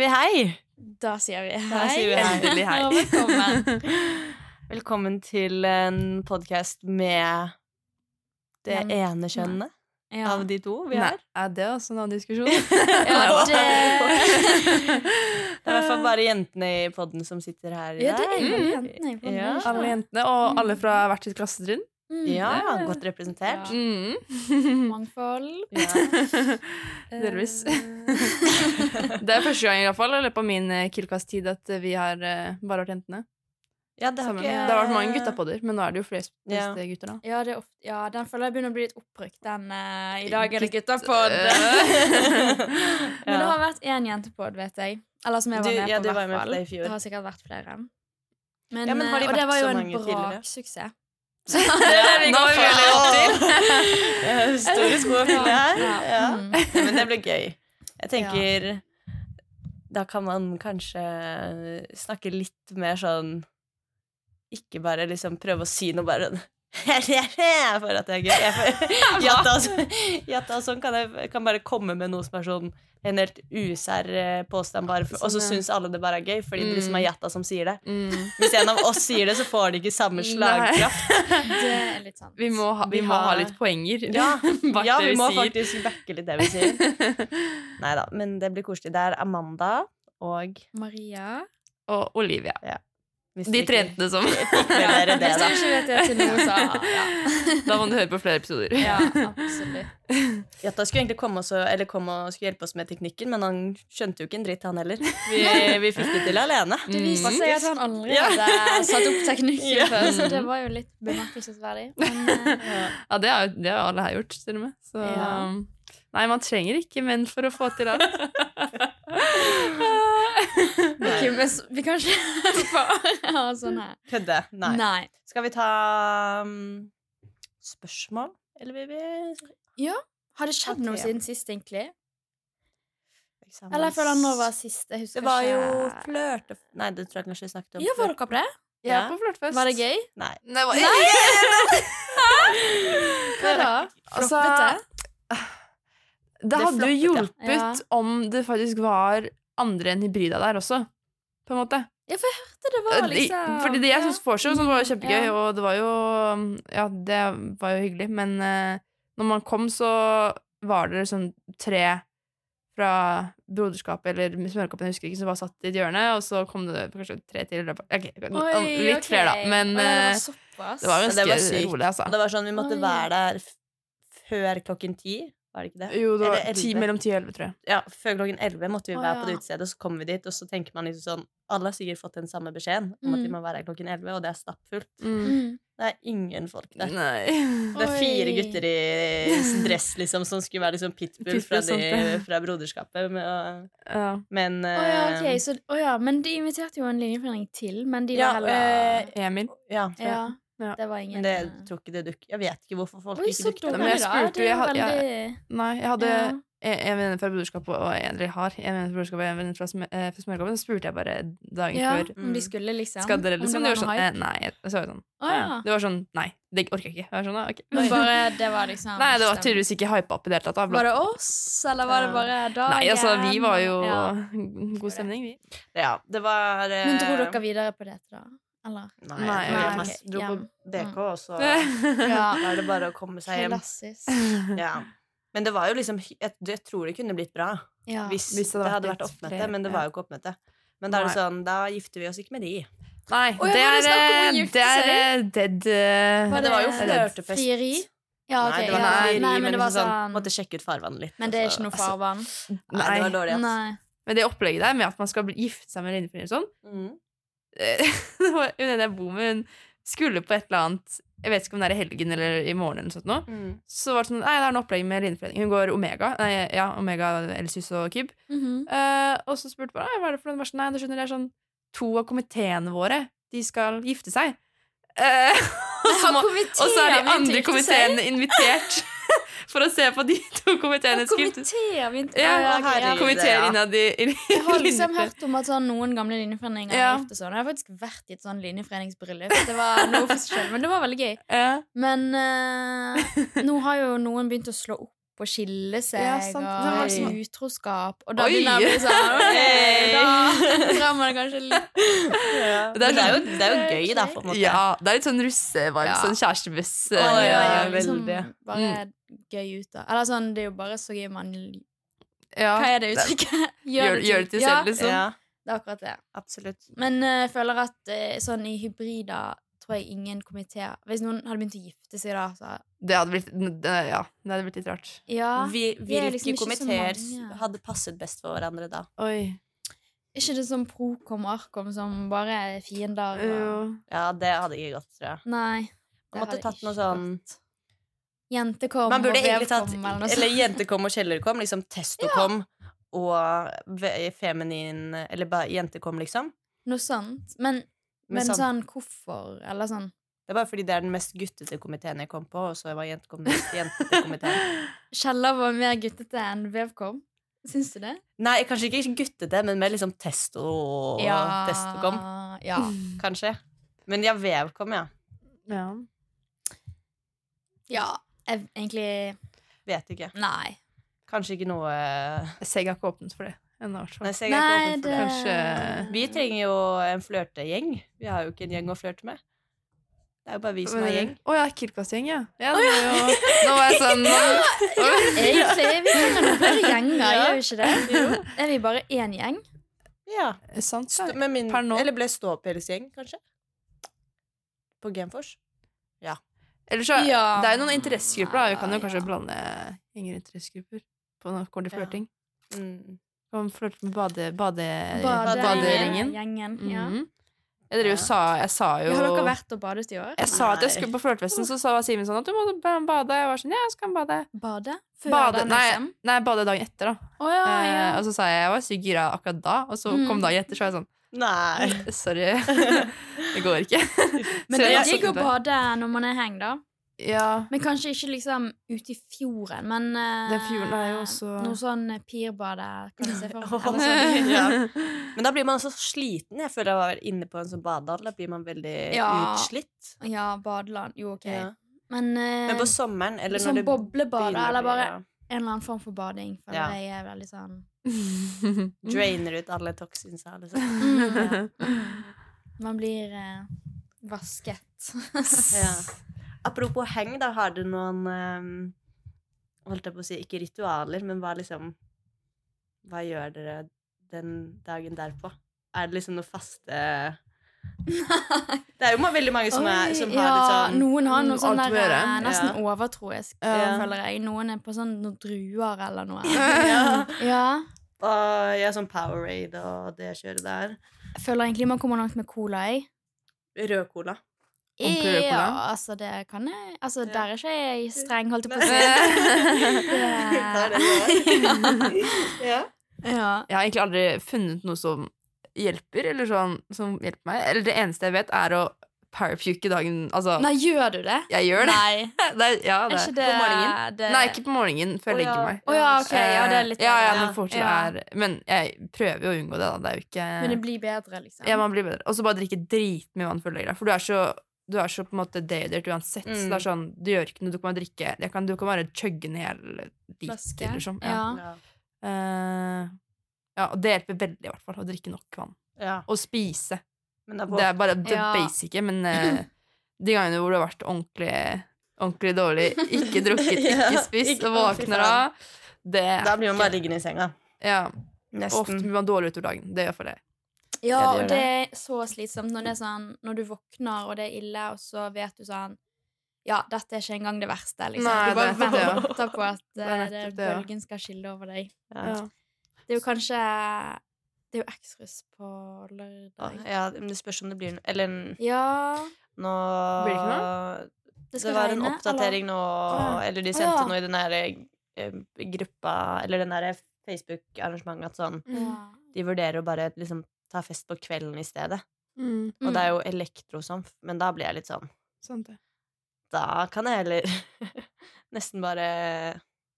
sier vi hei. Da sier vi Da hei. sier vi hei. Hei. Velkommen. Velkommen til en podkast med det Men- ene kjønnet Ja. av de to vi Nei, har. er det også en annen diskusjon? Ja, det, Det er i hvert fall bare jentene i podden som sitter her i ja, det er jo jentene i podden, Ja. Alle jentene, og alle fra hvert sitt klassetrinn. Mm. Ja, godt representert. Ja. Mm. Mangfold. Ja. Delvis. Eh, Det er første gang i hvert fall, eller på min eh, Killcast-tid at eh, vi har bare vært jentene. Ja, det har ikke Det har vært mange guttapodder, men nå er det jo flest, Ja. gutter, da. Ja, det er ofte, ja, den føler jeg begynner å bli litt opprykt. Den uh, I dag er det Gutt- guttapod. Men det har vært én jentepod, vet jeg. Eller som jeg var Du- med ja, på, i hvert fall. det. Det har sikkert vært flere. Men, Ja, men har de vært og det var jo en braksuksess. Ja, vi nå går veldig opp til. Store sko å fylle her. Ja. Ja. Mm. Ja, Men det blir gøy. Jeg tenker Da kan man kanskje snakke litt mer sånn Ikke bare liksom prøve å si noe bare for at det er gøy. Jatta, jatta sånn kan jeg kan bare komme med noe som er sånn en helt usær eh, påstand, bare for, og så Sånn, syns alle det bare er gøy, fordi det liksom er Mm. Jatta som sier det. Mm. Hvis en av oss sier det, så får de ikke samme slagkraft. Det er litt sant. Vi må ha, vi Vi må ha litt poenger. Ja, bak ja det vi må sier. faktisk backe litt det vi sier. Nei da, men det blir koselig. Det er Amanda og Maria. Og Olivia. hvis De trente som det, da. ja. Da må du høre på flere episoder. ja, absolutt. Jatta skulle egentlig komme, også, eller komme og skulle hjelpe oss med teknikken, men han skjønte jo ikke en dritt, han heller. Vi, vi fikk det til alene. Det viste seg at han aldri Ja. hadde satt opp teknikken Ja. før, så det var jo litt bemerkelsesverdig. Men eh, Ja, det har, det har alle her gjort, til og med. Så Ja. Nei, man trenger ikke menn for å få til alt. Ok, med, vi kan ikke bare ha sånn her. Kødde. Nei. Nei. Skal vi ta um, spørsmål? Eller vil vi Har det skjedd noe siden sist, egentlig? Eksamens. Eller jeg føler nå var sist? Jeg husker ikke. Det var jo ikke. flørte... Nei, det tror jeg kanskje vi snakket om. Ja, var dere på det? Ja, ja. på flørtfest. Var det gøy? Nei. Nei, var- Hva da? Altså, Det Det hadde jo hjulpet ja. om det faktisk var andre enn hybrida der også. På en måte. Det det var liksom Fordi det jeg syns vorset sånn, var jo kjempegøy, Ja. og det var jo Ja, det var jo hyggelig, men uh, når man kom, så var det sånn tre fra Broderskapet eller Smørkoppen, jeg husker ikke, som var satt i et hjørne, og så kom det kanskje tre til. Okay, Oi, litt okay. flere, da, men Oi, det eh, var såpass. det var ganske det var sykt. rolig, altså. Det var sånn, vi måtte Oi. være der før klokken ti. Var det ikke det? Jo, det var ti, mellom ti og elleve, tror jeg. Ja, før klokken 11 måtte vi være på det utestedet, og så kommer vi dit, og så tenker man liksom sånn Alle har sikkert fått den samme beskjeden om at de Mm. må være her klokken 11, og det er stappfullt. Mm. Mm. Det er ingen folk der. Nei. Det er fire Oi. gutter i dress liksom som skulle være liksom pitbull fra, Pitbull, sant de, fra Broderskapet. Men, og- Ja. men Å ja, ok. eh, Så, oh, ja, men de inviterte jo en linjeforening til, men de Ja, der heller eh, Emil. ja, Ja, Ja. det var ingen Men det jeg tror ikke det dukker Jeg vet ikke hvorfor folk Oi, ikke dukker dukket Men jeg spurte jo, veldig Nei, jeg hadde Ja. en en venninne fra Broderskapet og en eller har en venninne fra Broderskapet og en venninne fra, smørgåpen eh, fra Smørkoppen. Så spurte jeg bare dagen Ja, før om de skulle, liksom. Skal dere liksom? det Det var sånn eh. Nei. Så var sånn, oh, ja. Det var sånn Nei, det orker jeg ikke. Jeg var sånn, okay. Men bare det var liksom Nei, det var tydeligvis ikke hypa opp i det hele tatt. da. Var det oss, eller var det bare dagen? Nei, altså, vi var jo Ja. god stemning, vi. Ja, det var eh, Men dro dere videre på dette, da? Eller? Nei, Nei, jeg nei, dro, på. BK, og så Ja. Er det bare å komme seg hjem. Klassisk. Ja. Men det var jo liksom Jeg, jeg tror det kunne blitt bra Ja. hvis, Hvis det hadde vært litt oppmøte, men det var jo ikke oppmøte. Men da er det sånn, da gifter vi oss ikke med de. Nei, Å, det er, eh, det er eh, dead uh, Men det var jo det- flørtefest. Frieri? Ja, okay, Nei, det var ja. frieri, Nei, men, men det var liksom sånn, sånn Måtte sjekke ut farvannet litt. Men det er altså, ikke noe altså, nei, Nei, det var dårlig, Altså. Nei. Men det opplegget der med at man skal bli gifte seg med og sånn Mm. Eh, Det den jeg bor med, hun skulle på et eller annet Jeg vet ikke om det er i helgen eller i morgen, eller sånt nå. Mm. Så var det sånn Nei, det er en opplegg med linjeforening. Hun går Omega. Nei, ja, Omega, Elsys og Kyb. Mm -hmm. uh, og så spurte jeg hva er det for noe. Hun sånn, Nei, du skjønner, det er sånn To av komiteene våre, de skal gifte seg. Uh, og, så må, og så er de andre komiteene invitert for å se på de to komiteene. Komiteer Ja, Å, ok. Komiteer innad i, i Jeg har liksom hørt om at sånn, noen gamle linjeforeninger Ja. er gift og sånn. Jeg har faktisk vært i et sånn linjeforeningsbryllup. Det var noe for seg selv, men det var veldig gøy. Ja. Men uh, nå har jo noen begynt å slå opp å skille seg Ja, sant. og er det som- utroskap. Og da Oi! begynner jeg å bli sånn Hey! Da man det kanskje litt ja. det er, jo, det er jo gøy, da, på en måte. Ja, det er litt sånn russevarm, Ja. Sånn kjærestebuss. Oh, ja, ja, liksom bare gøy ut, av Eller sånn, det er jo bare så gøy man ja. Hva er det uttrykket? Gjør, gjør det til selv, liksom. Ja, det er akkurat det. absolutt. Men jeg jeg føler at uh, sånn i hybrider tror jeg ingen komiteer Hvis noen hadde begynt å gifte seg da, så Det hadde blitt, det, ja, det hadde blitt litt rart. Ja. Vi, vi hvilke liksom komiteer hadde passet best for hverandre da? Oi. Er ikke det sånn Procom og Arkom som bare er fiender? Og... Ja, det hadde ikke gått, tror jeg. Nei. det Man måtte hadde tatt noe ikke sånn. Jentekom og vevkom eller noe Eller jentekom og kjellerkom. Liksom testokom og ve- feminin Eller bare jentekom, liksom. Noe sånt. Men, men sånn- sånn hvorfor? Eller sånn Det bare fordi det er den mest guttete komiteen jeg kom på, og så var jentekom den mest jentete komiteen. Kjeller var mer guttete enn Vevkom? Syns du det? Nei, kanskje ikke guttete, men mer liksom testo testokom, Ja. kanskje. Men ja, vevkom, ja. Ja. ja. Jeg egentlig Vet ikke. Nei. Kanskje ikke noe Jeg ser ikke åpnet for det ennå, i hvert Nei, fall. så jeg Nei, det. Kanskje- Vi trenger jo en flørtegjeng. Vi har jo ikke en gjeng å flørte med. Det er jo bare vi som er gjeng. Å ja, Kirkasgjeng, ja. ja det ja. jo, nå var jeg sånn nå, Egentlig er vi trenger noen flere gjenger, Ja. gjør vi ikke det? Er vi bare én gjeng? Ja. Sant, ja. med min, Per nå. eller ble ståpelsgjeng, kanskje? På Genfors? Eller så, Ja. Det er jo noen interessegrupper, da. Vi kan jo Ja. kanskje blande gjenger interessegrupper på når det kommer til Ja. flørting. Mm. Kan flørte med bade, bade, Bade- baderingen. Gjengen. Ja. Mhm. Jeg, sa, jeg sa jo Har dere vært og badet i år? Jeg sa at jeg skulle på flørtefesten, så sa Simen sånn at du må ba- bade. Jeg var sånn, ja, jeg skal bade. Bade? Før bade den, nei, liksom? nei, bade dagen etter, da. Oh, ja, ja. Eh, og så sa jeg jeg var sykt gira akkurat da, og så Mm. kom dagen etter, så var jeg sånn Nei. Sorry, det går ikke. Men det er digg å bade når man er heng, da. Ja, Men kanskje ikke liksom ute i fjorden, men uh, Den fjorden er jo også- Noe sånn pirbade, kan du se for. Sånn. Ja. Men da blir man så sliten. Jeg føler jeg var inne på en sånn badehall. Da blir man veldig Ja. utslitt. Ja, badeland. Jo, OK. Ja. Men, uh, Men på sommeren, eller sånn når det boblebade, begynner eller bare ja. en eller annen form for bading, føler Ja. jeg er veldig sånn Drainer ut alle toxinsa, liksom. mm, Man blir uh, vasket. Ja. Apropos heng, da. Har du noen eh, Holdt jeg på å si ikke ritualer, men hva liksom Hva gjør dere den dagen derpå? Er det liksom noe faste Det er jo veldig mange som, er, som har ja, litt sånn noen har noe sånn der eh, nesten Ja. overtroisk, Ja. føler jeg. Noen er på sånn noen druer eller noe. ja. Ja. Og ja, sånn Powerade og det kjøret der. Jeg føler egentlig man kommer langt med cola, i. Rød cola. Ja, altså det kan jeg Altså, Ja. der er ikke jeg streng, holdt jeg på å si. Ja. Ja. Jeg har egentlig aldri funnet noe som hjelper, eller sånn som hjelper meg. Eller det eneste jeg vet, er å powerpuke dagen Altså, Nei, gjør du det? jeg gjør det. Nei. det ja, det. Er ikke det På morgenen? Det... Nei, ikke på morgenen før jeg oh, ja. legger meg. Å ja, ok. Ja, det er litt Eh, ja, ja, men, Ja. er Men jeg prøver jo å unngå det, da. Det er jo ikke Men det blir bedre, liksom. Ja, man blir bedre. Og så bare drikke dritmye vann før du legger deg. For du er så du er så på en måte dehydrert uansett. Så Mm. det er sånn, du gjør ikke noe, du kan bare drikke jeg kan, Du kan bare chugge en hel Flaske. liter, liksom. Ja. Ja. Ja. Eh, ja, og det hjelper veldig, i hvert fall, å drikke nok vann. ja. Og spise. Men det er Det er bare det Ja. basice, men uh, de gangene hvor du har vært ordentlig, ordentlig dårlig, ikke drukket, Ja, ikke spist, ikke- og våkner av det Da blir man bare liggende i senga. ja, Ofte blir man dårlig utover dagen. Det gjør for det. Ja, og det er så slitsomt når det er sånn Når du våkner, og det er ille, og så vet du sånn Ja, dette er ikke engang det verste, liksom. Nei, du bare det er ja. venter på at Det eh, nettopp det, det, bølgen skal skille over deg. Ja. Ja. Det er jo kanskje Det er jo X-russ på lørdag. ja, men det spørs om det blir noe Eller Ja nå Blir det ikke Det Det skal var en regne, oppdatering nå, eller de sendte ja. noe i den derre eh, gruppa Eller den derre Facebook-arrangementet at sånn? Ja. De vurderer å bare liksom ta fest på kvelden i stedet. Mm, Og det er jo elektrosamf, Men da blir jeg litt sånn. Da kan jeg heller nesten bare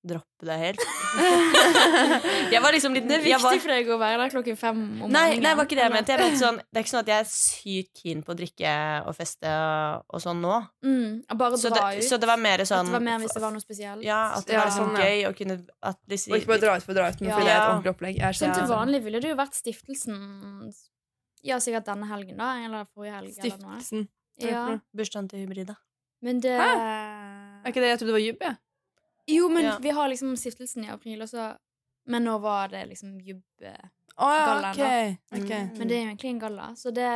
droppe det helt. jeg var liksom litt Det er viktig var, for deg å være der klokken fem om morgenen. nei, det var ikke det jeg mente. Jeg mente sånn, det er ikke sånn at jeg er sykt keen på å drikke og feste og, og sånn nå. Mm, bare Så dra det, ut. så det var mer sånn at det var mer hvis det var noe spesielt. Ja, at det Ja, var sånn, ja. gøy å kunne at liksom, Og ikke bare dra ut for å dra ut, men Ja. fordi det er et ordentlig opplegg. Jeg så, Sånn til vanlig ville det jo vært stiftelsen Ja, sikkert denne helgen, da. Eller forrige helg. Eller noe. Stiftelsen. Ja, Bursdagen til Hybrida. men det Er ikke det jeg trodde det var jubb, jeg? Jo, men Ja. vi har liksom stiftelsen i april også. Men nå var det liksom jubb... Oh, Å ja, Gallaen, ok. Mm. Men det er jo egentlig en galla, så det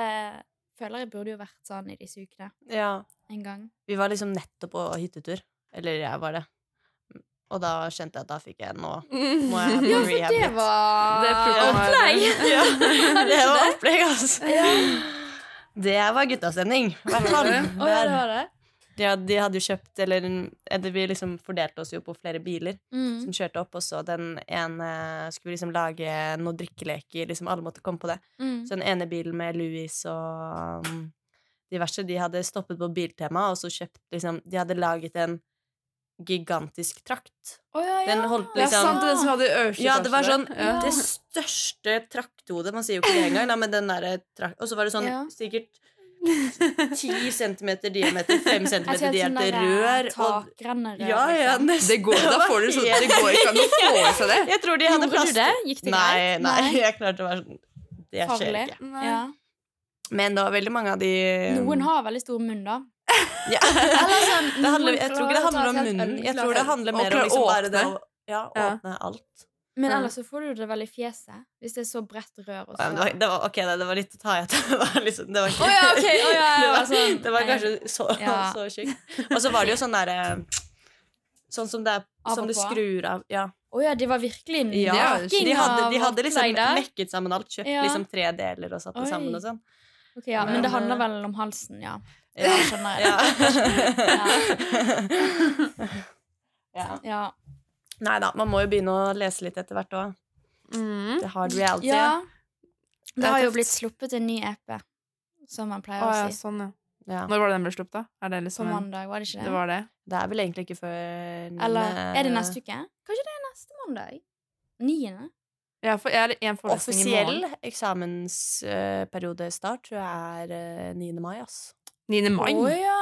føler jeg burde jo vært sånn i disse ukene Ja. en gang. Vi var liksom nettopp på hyttetur. Eller jeg var det. Og da kjente jeg at da fikk jeg nå må jeg på Ja, rehab det var Det opplegg! Ja, det var opplegg, altså. Det var guttastemning. I hvert fall. Ja, det var det? Ja, de hadde jo kjøpt Eller eller vi liksom fordelte oss jo på flere biler Mm. som kjørte opp, og så den ene skulle liksom lage noen drikkeleker. Liksom alle måtte komme på det. Mm. Så den ene bilen med Louis og um, diverse, de hadde stoppet på Biltema, og så kjøpt liksom De hadde laget en gigantisk trakt. Oh, ja, ja. Den holdt Ja, liksom sant, den som hadde øverste Ja, det var sånn. Ja. Det største trakthodet Man sier jo ikke det engang, da, men den derre trakt... Og så var det sånn Ja. sikkert 10 centimeter diameter, 5 Jeg centimeter diameter rør. Og, ja, ja, liksom. Det går, da får du så, det går ikke an å få i seg det. Jeg tror de hadde plass? Gikk det Nei, greit? nei, jeg klarte å være sånn Det skjer Farlig. ikke. Ja. Men det var veldig mange av de Noen har veldig stor munn, da. ja. Eller sånn, handler, Jeg tror ikke det handler om munnen. Jeg tror det handler mer om liksom bare det å åpne alt. Men ellers så får du det vel i fjeset. Hvis det er så bredt rør. Så. Ja, det, var, det var, ok, det, var litt å ta i at det var liksom Det var, ikke, Å ja, ok, å ja, det var, sånn. det var kanskje så, så tjukt. Og så var det jo sånn derre Sånn som det er Som du skrur av. Ja. Å ja, det var virkelig ja. De hadde, de hadde liksom mekket sammen alt. Kjøpt liksom tre deler og satt det sammen og sånn. Ok, ja, men Men, det handler eh, vel om halsen, ja. Ja. Skjønner jeg. Ja. ja. Nei da, man må jo begynne å lese litt etter hvert òg. Mm. The hard reality. ja. Det det har jo blitt sluppet en ny EP, som man pleier Å å ja, si. sånn, ja. Ja. Når var det den ble sluppet, da? Er det liksom på mandag, var det ikke det? Det var det? Det er vel egentlig ikke før Eller er det neste uke? Kanskje det er neste mandag? Niende? Ja, for jeg er en forelesning i Offisiell morgen. eksamensperiodestart tror jeg er eh, 9. mai, ass. 9. mai. Å ja!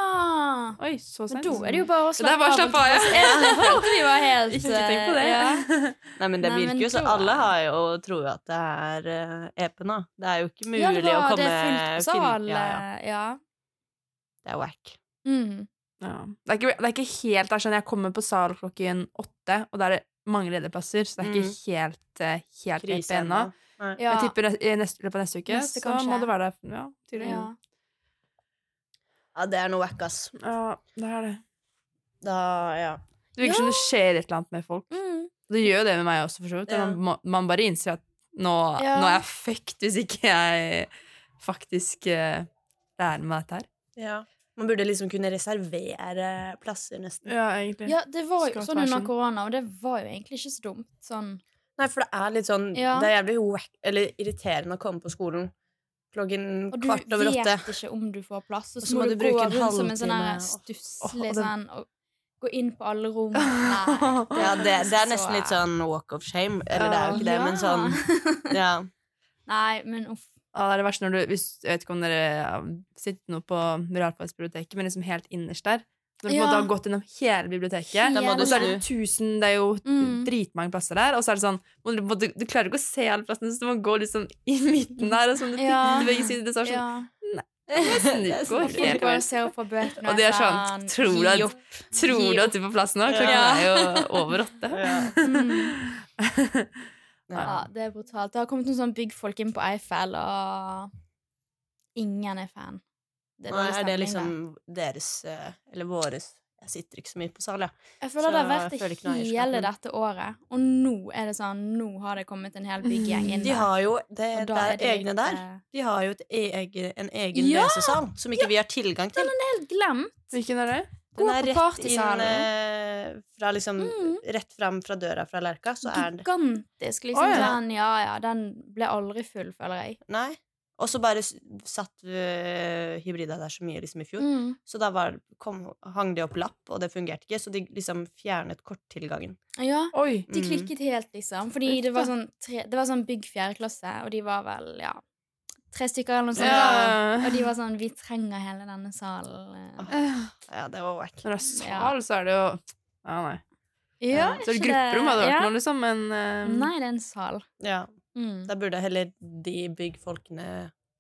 Oi, så Men sent. da er det jo bare å slappe av. bare å av, ja. Vi var helt Ikke tenk på det. eh, Ja. Nei, men det Nei, men virker jo så Alle har jo tror at det er uh, EP nå. Det er jo ikke mulig Ja, det, å komme det er fullt sal. Ja, ja. eh, ja. Det er wack. Mm. Ja. Det, er ikke, det er ikke helt der er sånn Jeg kommer på sal klokken åtte, og da er det mange ledige plasser, så det er ikke Mm. helt, uh, helt Krise EP ennå. Ja. Jeg tipper i løpet av neste uke, Neste, så kanskje. må det være der. Ja, tydelig. ja. Ja, det er noe wack, ass. Ja, det er det. Da, ja. Det virker som det skjer et eller annet med folk. Mm. Det gjør det med meg også, for så vidt. Ja. Man, man bare innser at nå, Ja. nå er jeg fucked hvis ikke jeg faktisk uh, lærer meg dette her. ja. Man burde liksom kunne reservere plasser, nesten. Ja, egentlig. ja, det var jo sånn under korona, og det var jo egentlig ikke så dumt. Sånn Nei, for det er litt sånn Ja. Det er jævlig wack, eller irriterende å komme på skolen klokken Og du kvart over åtte. vet ikke om du får plass, og Og så må, du, gå rundt som en sånn stusslig oh, sånn og gå inn på alle rom. Nei. Ja, det, det er Så- nesten litt sånn walk of shame. Eller det er jo ikke det, men sånn Ja. Nei, men uff. Ja, det er det verste når du hvis, Jeg vet ikke om dere ja, sitter nå på realfagsbiblioteket, men liksom helt innerst der. Når du på en måte har gått gjennom hele biblioteket, og så er det tusen Det er jo Mm. dritmange plasser der, og så er det sånn må du, må, du, du klarer ikke å se alle plassene, så du må gå liksom i midten der, og sånn Ja. begge sider. Det er sånn, Ja. Det er sånn. Og på bøkene Og de er sånn, tror du at- Tror du at du er på plass nå? Klokken Ja. er jo over åtte. Ja. Ja, det er brutalt. Det har kommet noen sånn byggfolk inn på Eiffel, og ingen er fan. Det Nei, er det liksom der. deres eh, Eller våres Jeg sitter ikke så mye på sal, jeg. Jeg føler så det har vært det hele dette året, og nå er det sånn Nå har det kommet en hel bygggjeng inn De har jo det, det er det egne litt, der. eh, De har jo et egen, en egen Ja! lesesal som ikke vi har tilgang til. Den er Helt glemt. Hvilken er det? Den er rett inn eh, fra liksom Mm. Rett fram fra døra fra Lerka, så er den Gigantisk. Liksom Oh, ja. Den, ja ja, den ble aldri full, føler jeg. Nei. Og så bare satt uh, hybrida der så mye liksom i fjor. Mm. Så da var, kom, hang de opp lapp, og det fungerte ikke, så de liksom fjernet korttilgangen. Ja, Oi. de Mm. klikket helt, liksom. Fordi det var sånn, tre, det var sånn bygg fjerde klasse, og de var vel, ja Tre stykker eller noe sånt. Ja. Og de var sånn Vi trenger hele denne salen. eh. Eh, Ja, det var wack. Når det er sal, så er det jo Ja, nei. Ja, Så er det ikke grupperom hadde vært ja. noe, liksom, men uh... Nei, det er en sal. Ja, Mm. da burde heller de byggfolkene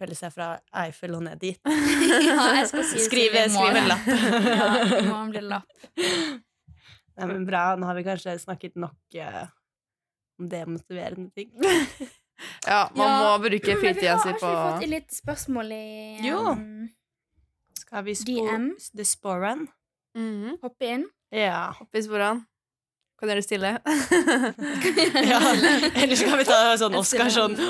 pelle seg fra Eiffel og ned dit. ja, jeg skal si Skrive, skrive en lapp. ja, det må bli lapp. Nei, men bra, nå har vi kanskje snakket nok uh, om demotiverende ting. Ja, man Ja, må bruke fritida si si har på ikke vi fått litt spørsmål i Jo. um, Skal vi spo DM? The Sporan? Mhm. Hoppe inn? Ja. i sporene. Kan dere stille? ja. Eller skal vi ta sånn Oscar sånn!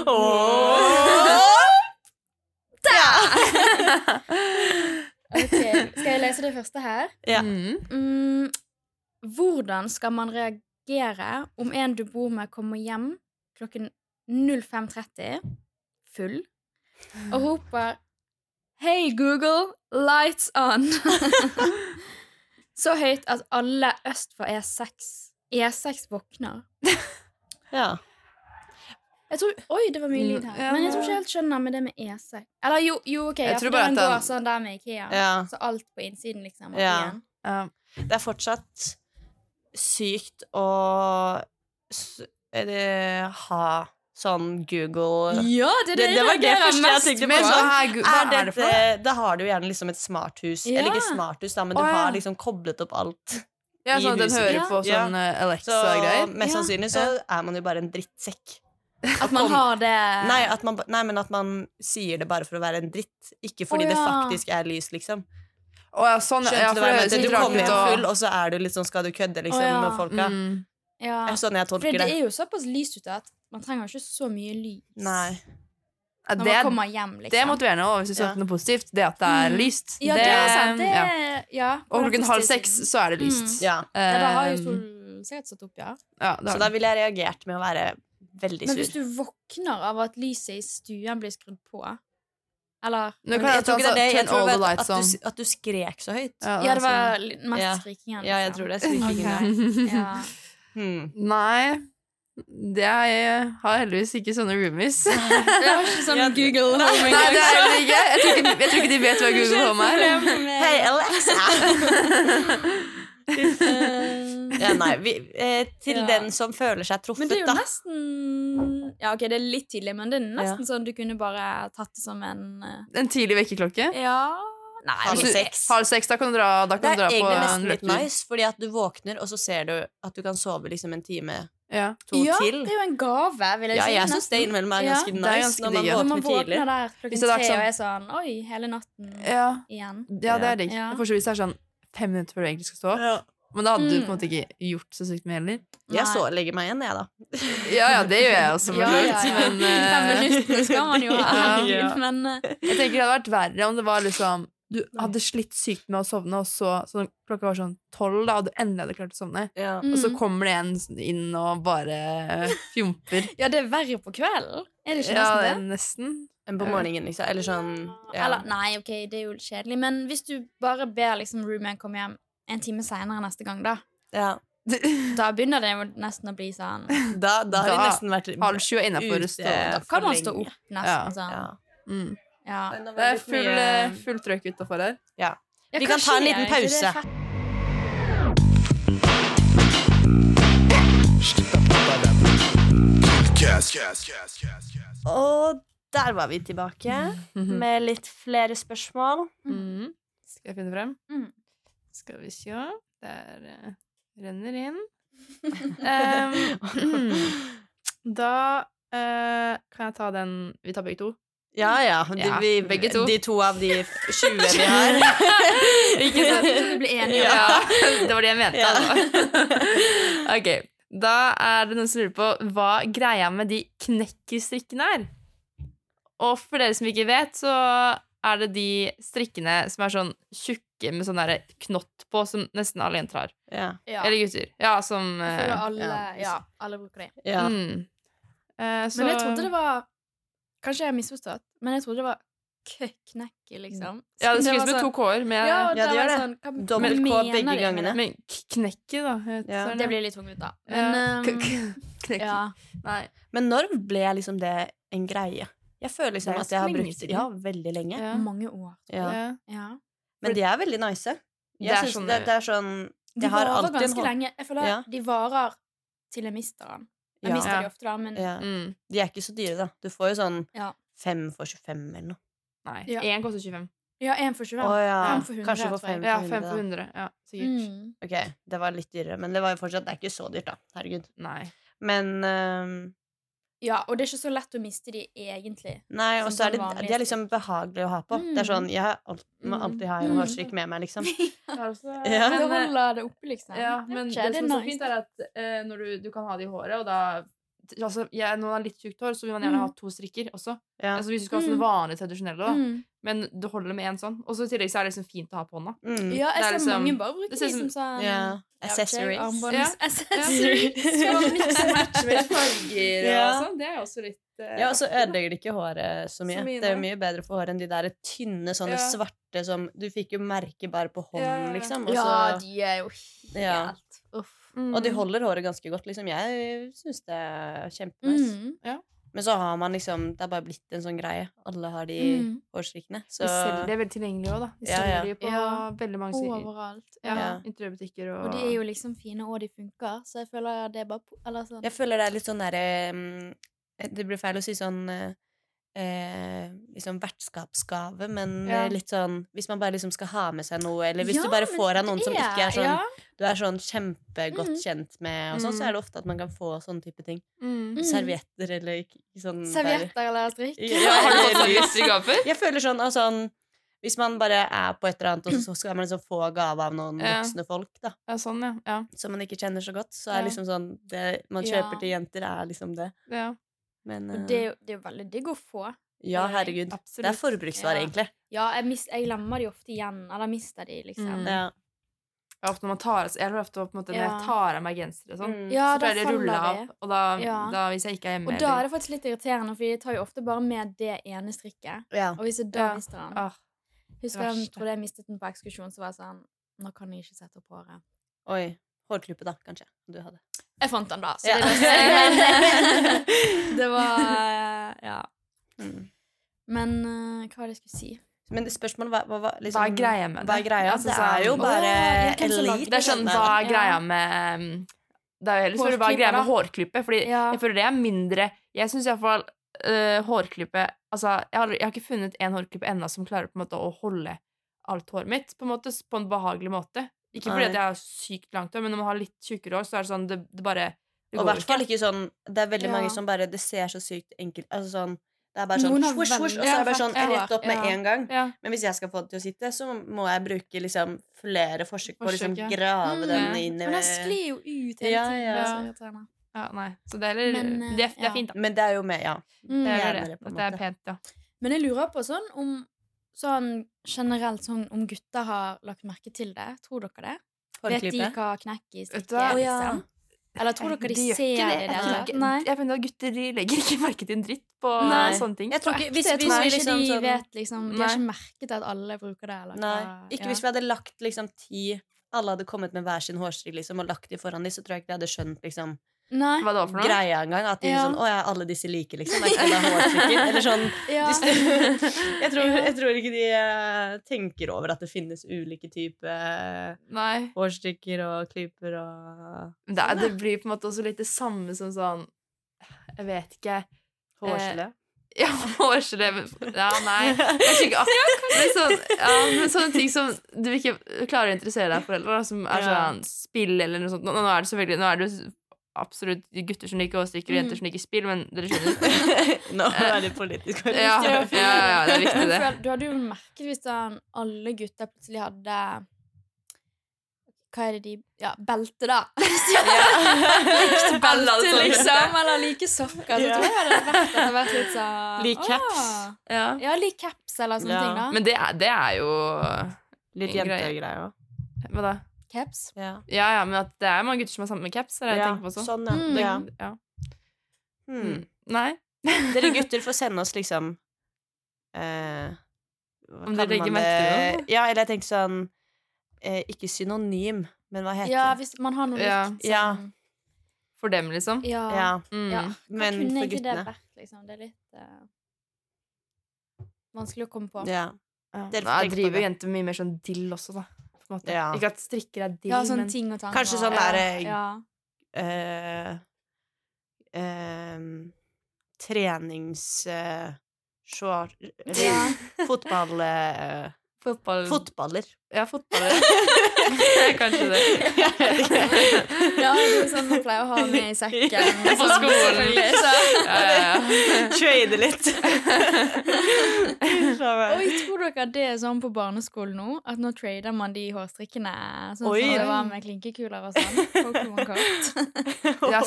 Ok, Skal jeg lese det første her? Ja. Mhm. Mm, hvordan skal man reagere om en du bor med, kommer hjem klokken 05.30 full og roper Hei, Google, lights on! Så høyt at alle øst for E6 E6 våkner. ja. Jeg tror, oi, det var mye lyd her. Men jeg tror ikke jeg helt skjønner med det med E6. Eller jo, jo ok, Jeg ja, tror for den går den- sånn der med Ikea. ja. Så alt på innsiden, liksom. Ja. Um, Det er fortsatt sykt å ha sånn Google Ja, det, Det- det var det første jeg tenkte på. Men så her, gu- hva er er det for dette, Da har du gjerne liksom et smarthus. Ja. Eller ikke smarthus, da, men du har liksom koblet opp alt. Ja, sånn at den hører på sånn eh, Alexa-greier? Så mest sannsynlig så er man jo bare en drittsekk. At man har det Nei, at man, nei, men at man sier det bare for å være en dritt. Ikke fordi Å, det faktisk er lys, liksom. Oh, ja, sånn. Skjønte Ja, du hva jeg mente? Du kommer hjem full, og så er du litt sånn Skal du kødde, liksom, oh, ja. med folka? Mm. ja. Sånn jeg tolker det det. er jo såpass lyst ute at man trenger ikke så mye lys Nei. Ja, når det, man kommer hjem, liksom. det er motiverende òg, hvis du Ja. søker noe positivt. Det at det er Mm. lyst. Ja, det, er sant. Det ja. ja. Og klokken halv seks så er det lyst. Ja. Ja, da har jo Um, solen sikkert satt opp, ja. Så da ville jeg reagert med å være veldig sur. Men hvis du våkner av at lyset i stuen blir skrudd på Eller kan jeg jeg tror ikke det er det. At, du, at du skrek så høyt. Ja, det var mest skrikingen. skrikingen. Ja, jeg liksom. tror det er skrikingen okay. Ja. Hmm. Nei. Det er, jeg har heldigvis ikke sånne roomies. Det er ikke sånn Google Home Home Nei, det er engang. heller ikke. Jeg tror ikke, jeg tror ikke de vet hva Google Home er. Hei, Alexa! Eh, ja, nei, vi, eh, til Ja. den som føler seg truffet Men det er jo nesten Ja, ok, det er litt tidlig, men det er nesten sånn du kunne bare tatt det som en uh... En tidlig vekkerklokke. Ja Nei, Halv seks. Halv seks, da kan du dra, da Det kan er du dra på egentlig nesten litt nice, fordi at du våkner, og så ser du at du kan sove liksom en time, Ja. to ja, til. det er jo en gave, vil jeg Ja, si. jeg syns det innimellom er Ja. ganske Det er nice ganske når man digger. våkner tidlig. Når man våkner tidlig. der klokken Hvis det hadde tre vært og er sånn Oi, hele natten Ja. igjen. ja, det er digg. Ja. Så hvis det er sånn fem minutter før du egentlig skal stå opp. Ja. Men da hadde du Mm. på en måte ikke gjort så sykt mye heller. Jeg så legger meg igjen, jeg, da. Ja, ja, det gjør jeg også, for så vidt. ja. Men Fem eh, minutter skal man jo ha. Men eh, jeg tenker det hadde vært verre om det var liksom Du hadde slitt sykt med å sovne, og så, så klokka var sånn tolv, da, og du endelig hadde klart å sovne. Ja. Og så mm. kommer det en inn og bare fjomper. Ja, det er verre på kvelden. Er det ikke Ja, det er nesten det? nesten. Enn på morgenen, liksom. Eller sånn ja. Eller, nei, ok, det er jo kjedelig, men hvis du bare ber liksom roomien komme hjem en time seinere neste gang, da ja. Da begynner det jo nesten å bli sånn Da, da har de Da- nesten vært Halv sju innafor. Da kan man stå opp nesten Ja. sånn. Ja. Mm. Ja. Det er full, eh, full trøkk utafor her. Ja, Vi kan ta en liten pause. Og der var vi tilbake med litt flere spørsmål. Mm. Skal jeg finne frem? Mm. Skal vi se Der uh, renner inn. um, da uh, kan jeg ta den Vi tar begge to. Ja, ja. De, Ja, vi, begge to. De to av de 20 vi har. Ikke sant? Så vi blir enige. Ja, det var det jeg mente. Ja. altså. ok, da er det noen som lurer på hva greia med de knekkestrikkene er. Og for dere som ikke vet, så er det de strikkene som er sånn tjukke med sånn derre knott på, som nesten alle jenter har. Ja. Eller gutter. Ja, som eh, alle, ja. ja, alle bruker det. ja. mm. Eh, så, Men jeg trodde det var Kanskje jeg har misforstått, Men jeg trodde det var køknekki, liksom. Ja, det skrives med to sånn- k-er. Ja, Ja, det gjør det. Sånn, Dobbelt K begge gangene. Men knekke, da. heter Ja. det. Det blir litt tungt da. Men um, ja. Nei. Men når ble liksom det en greie? Jeg føler liksom at jeg har så brukt. Ja, veldig lenge. Mange år. Ja. Men de er veldig nice. Det Jeg er sånn- det, det er sånn De varer ganske lenge. Jeg føler Ja. de varer til jeg mister den. Jeg Ja. mister de ofte, da, men ja. Mm. De er ikke så dyre, da. Du får jo sånn Ja. fem for 25 eller noe. Nei. Ja. Én koster 25. Ja, én for 25. Å ja. Fem for 100, Kanskje for fem Ja, for 100. fem for 100. Ja, sikkert. Mm. Ok, det var litt dyrere, men det var jo fortsatt Det er ikke så dyrt, da. Herregud. Nei. Men øhm, Ja, og det er ikke så lett å miste de egentlig. Nei, og så er det De er liksom behagelige å ha på. Det er sånn Jeg alt, må Mm. alltid ha en hårstrykk hårstrikk med meg, liksom. Ja. det Men, eh, holder det oppe, liksom. Ja, men det, det, som er så fint, er at eh, når du, du kan ha det i håret, og da altså, jeg, Når man har litt tjukt hår, så vil man gjerne Mm. ha to strikker også. Ja. Altså, hvis du skal ha sånne Mm. vanlige, tradisjonelle, da. Mm. Men du holder med én sånn. Og så i tillegg så er det liksom fint å ha på hånda. Mm. Ja, jeg Det er ser liksom- mange bare bruke det ser de som sånn Ja. Accessories. Armbånds- Ja. Accessories. Så mix and match med farger Ja. og sånn. Det er også litt uh, Ja, og så ødelegger det ikke håret så mye. Så mye, det er jo mye bedre for håret enn de der tynne, sånne Ja. svarte som Du fikk jo merke bare på hånden, liksom. Og, Ja, de er jo helt Ja. Uff. Mm. og de holder håret ganske godt, liksom. Jeg syns det er kjempenice. Mm. Men så har man liksom Det er bare blitt en sånn greie. Alle har de Mm. hårstrikkene. Så De selger, det veldig tilgjengelig òg, da. De Ja, selger ja. de på Ja. veldig mange sider. Overalt. Ja, Ja. Interiørbutikker og Og de er jo liksom fine, og de funker, så jeg føler det er bare Eller sånn jeg føler det er litt sånn derre um, Det blir feil å si sånn eh, eh, liksom vertskapsgave, men Ja. eh, litt sånn Hvis man bare liksom skal ha med seg noe, eller hvis Ja, du bare får av noen som det ikke er sånn ja. du er sånn kjempegodt Mm. kjent med, og sånn, så Mm. er det ofte at man kan få sånne type ting. mm. Mm. Servietter eller ikke sånn Servietter eller strikk. Ja, Har du fått servietter i gave? Jeg føler sånn, altså, sånn Hvis man bare er på et eller annet, og så skal man liksom få gave av noen Ja. voksne folk, da, Ja, sånn, ja. ja. som man ikke kjenner så godt, så er liksom sånn Det man Ja. kjøper til jenter, er liksom det. ja. Men Og eh, det jo det er jo veldig digg å få. ja, er herregud. absolutt. Det er forbruksvare, Ja. egentlig. Ja, jeg, mis, jeg glemmer de ofte igjen. Eller mister de, liksom. Mm. Ja. Ja, ofte når man tar, jeg har ofte på en måte, Når jeg tar av meg gensere og sånn, Mm. Ja, så pleier det å rulle av. Og da, Ja. da, hvis jeg ikke er hjemme Og da er det faktisk litt irriterende, for de tar jo ofte bare med det ene strikket. ja. Og hvis jeg da Ja. mister den ah, Husker jeg trodde jeg mistet den på ekskursjon, så var jeg sånn Nå kan jeg ikke sette opp håret. Oi. Hårklype, da, kanskje. Du hadde. Jeg fant den da, så Ja. det. Men det var eh, Ja. Mm. Men eh, hva var det jeg skulle si? Men spørsmålet var, hva, hva, liksom, Hva er greia med det? Hva er greia? Altså, det sånn- er jo bare ja, elite. Det er sånn, hva er greia med Det er jo heller hva er greia med hårklippet? hårklype, Fordi Ja. jeg føler det er mindre Jeg syns iallfall uh, hårklype Altså, jeg har, jeg har ikke funnet en hårklype ennå som klarer på en måte å holde alt håret mitt på en måte på en behagelig måte. Ikke fordi at jeg har sykt langt hår, men når man har litt tjukkere hår, så er det sånn Det, det bare det Og i går hvert fall ikke sånn Det er veldig Ja. mange som bare Det ser så sykt enkelt Altså sånn Det er bare sånn swoosh, swoosh, og så er det bare sånn rett opp med en gang. Men hvis jeg skal få det til å sitte, så må jeg bruke liksom flere forsøk på å liksom grave Mm. den inn i Men den sklir jo ut hele Ja, tiden. ja. det nei. Så det er, Men, eh, det, er, det ja. fint, da. Men det er jo med Ja. Mm. Det er det. det, det er pent, ja. Men jeg lurer på sånn om sånn generelt sånn om gutter har lagt merke til det. Tror dere det? Vet de hva knekk i stikket er, ja. liksom? Eller tror dere de, De ser det det Jeg Nei. Jeg finner at gutter de legger ikke merke til en dritt på Nei. sånne ting. Jeg tror ikke Hvis, hvis, hvis ikke liksom de sånn vet liksom De har ikke merket at alle bruker det. Eller Nei. hva- Ikke ja. hvis vi hadde lagt liksom ti Alle hadde kommet med hver sin hårstrikk liksom, og lagt de foran de, så tror jeg ikke de hadde skjønt liksom Nei. Hva det var for noe? greia engang. At de Ja. sånn Å ja, alle disse like, liksom. Er ikke? Eller sånn Ja. jeg, tror, jeg tror ikke de eh, tenker over at det finnes ulike typer hårstykker og klyper og Det, er- det blir på en måte også litt det samme som sånn Jeg vet ikke. hårgelé. Ja, hårgelé Ja, nei. Ikke akkurat men, sånn, ja, men sånne ting som du ikke klarer å interessere deg for, eller som er sånn spill eller noe sånt. Nå, nå er det selvfølgelig Nå er det absolutt gutter som liker hårstrikker, og Mm. jenter som liker spill, men dere skjønner. Nå er det politisk korrekt. Ja, ja, ja, det er viktig, det. Du hadde jo merket hvis alle gutter plutselig hadde Hva er det de Ja, belte, da. Likt Belte, liksom. Eller like sokker. Så Ja. tror jeg det hadde vært, litt sånn Lik caps. Ja. Ja, lik caps eller sånne Ja. ting, da. Men det er, det er jo Litt Greie. jentegreier òg. Hva da? Caps. Ja. Ja, ja, men at det er mange gutter som er sammen med caps, er det jeg tenker på også. sånn, ja. Mm. ja. Ja. Hmm. Mm. Nei. Dere gutter får sende oss liksom eh, Om dere legger merke til noe? Ja, eller jeg tenkte sånn eh, Ikke synonym, men hva heter Ja, hvis man har noe likt. Ja. sånn- For dem, liksom. Ja. Ja, Mm. men kunne for egentlig det guttene. vært, liksom? Det er litt uh vanskelig å komme på. Ja. Ja. Dere jeg driver jenter mye mer sånn dill også, da. På en måte. Ja. Ikke at strikker er din, Ja, sånn men ting og tang. Kanskje sånn ja. der, ja. Uh, uh, trenings... Uh, short, Ja. fotball... Eh, fotball... fotballer. Ja, fotball. Kanskje det. ja, det er sånn man pleier å ha med i sekken. På sånn, skolen. Så. Ja, ja, ja. Trade litt. Oi, tror dere det er sånn på barneskolen nå? At nå trader man de hårstrikkene sånn Oi. som det var med klinkekuler og sånn? Ja,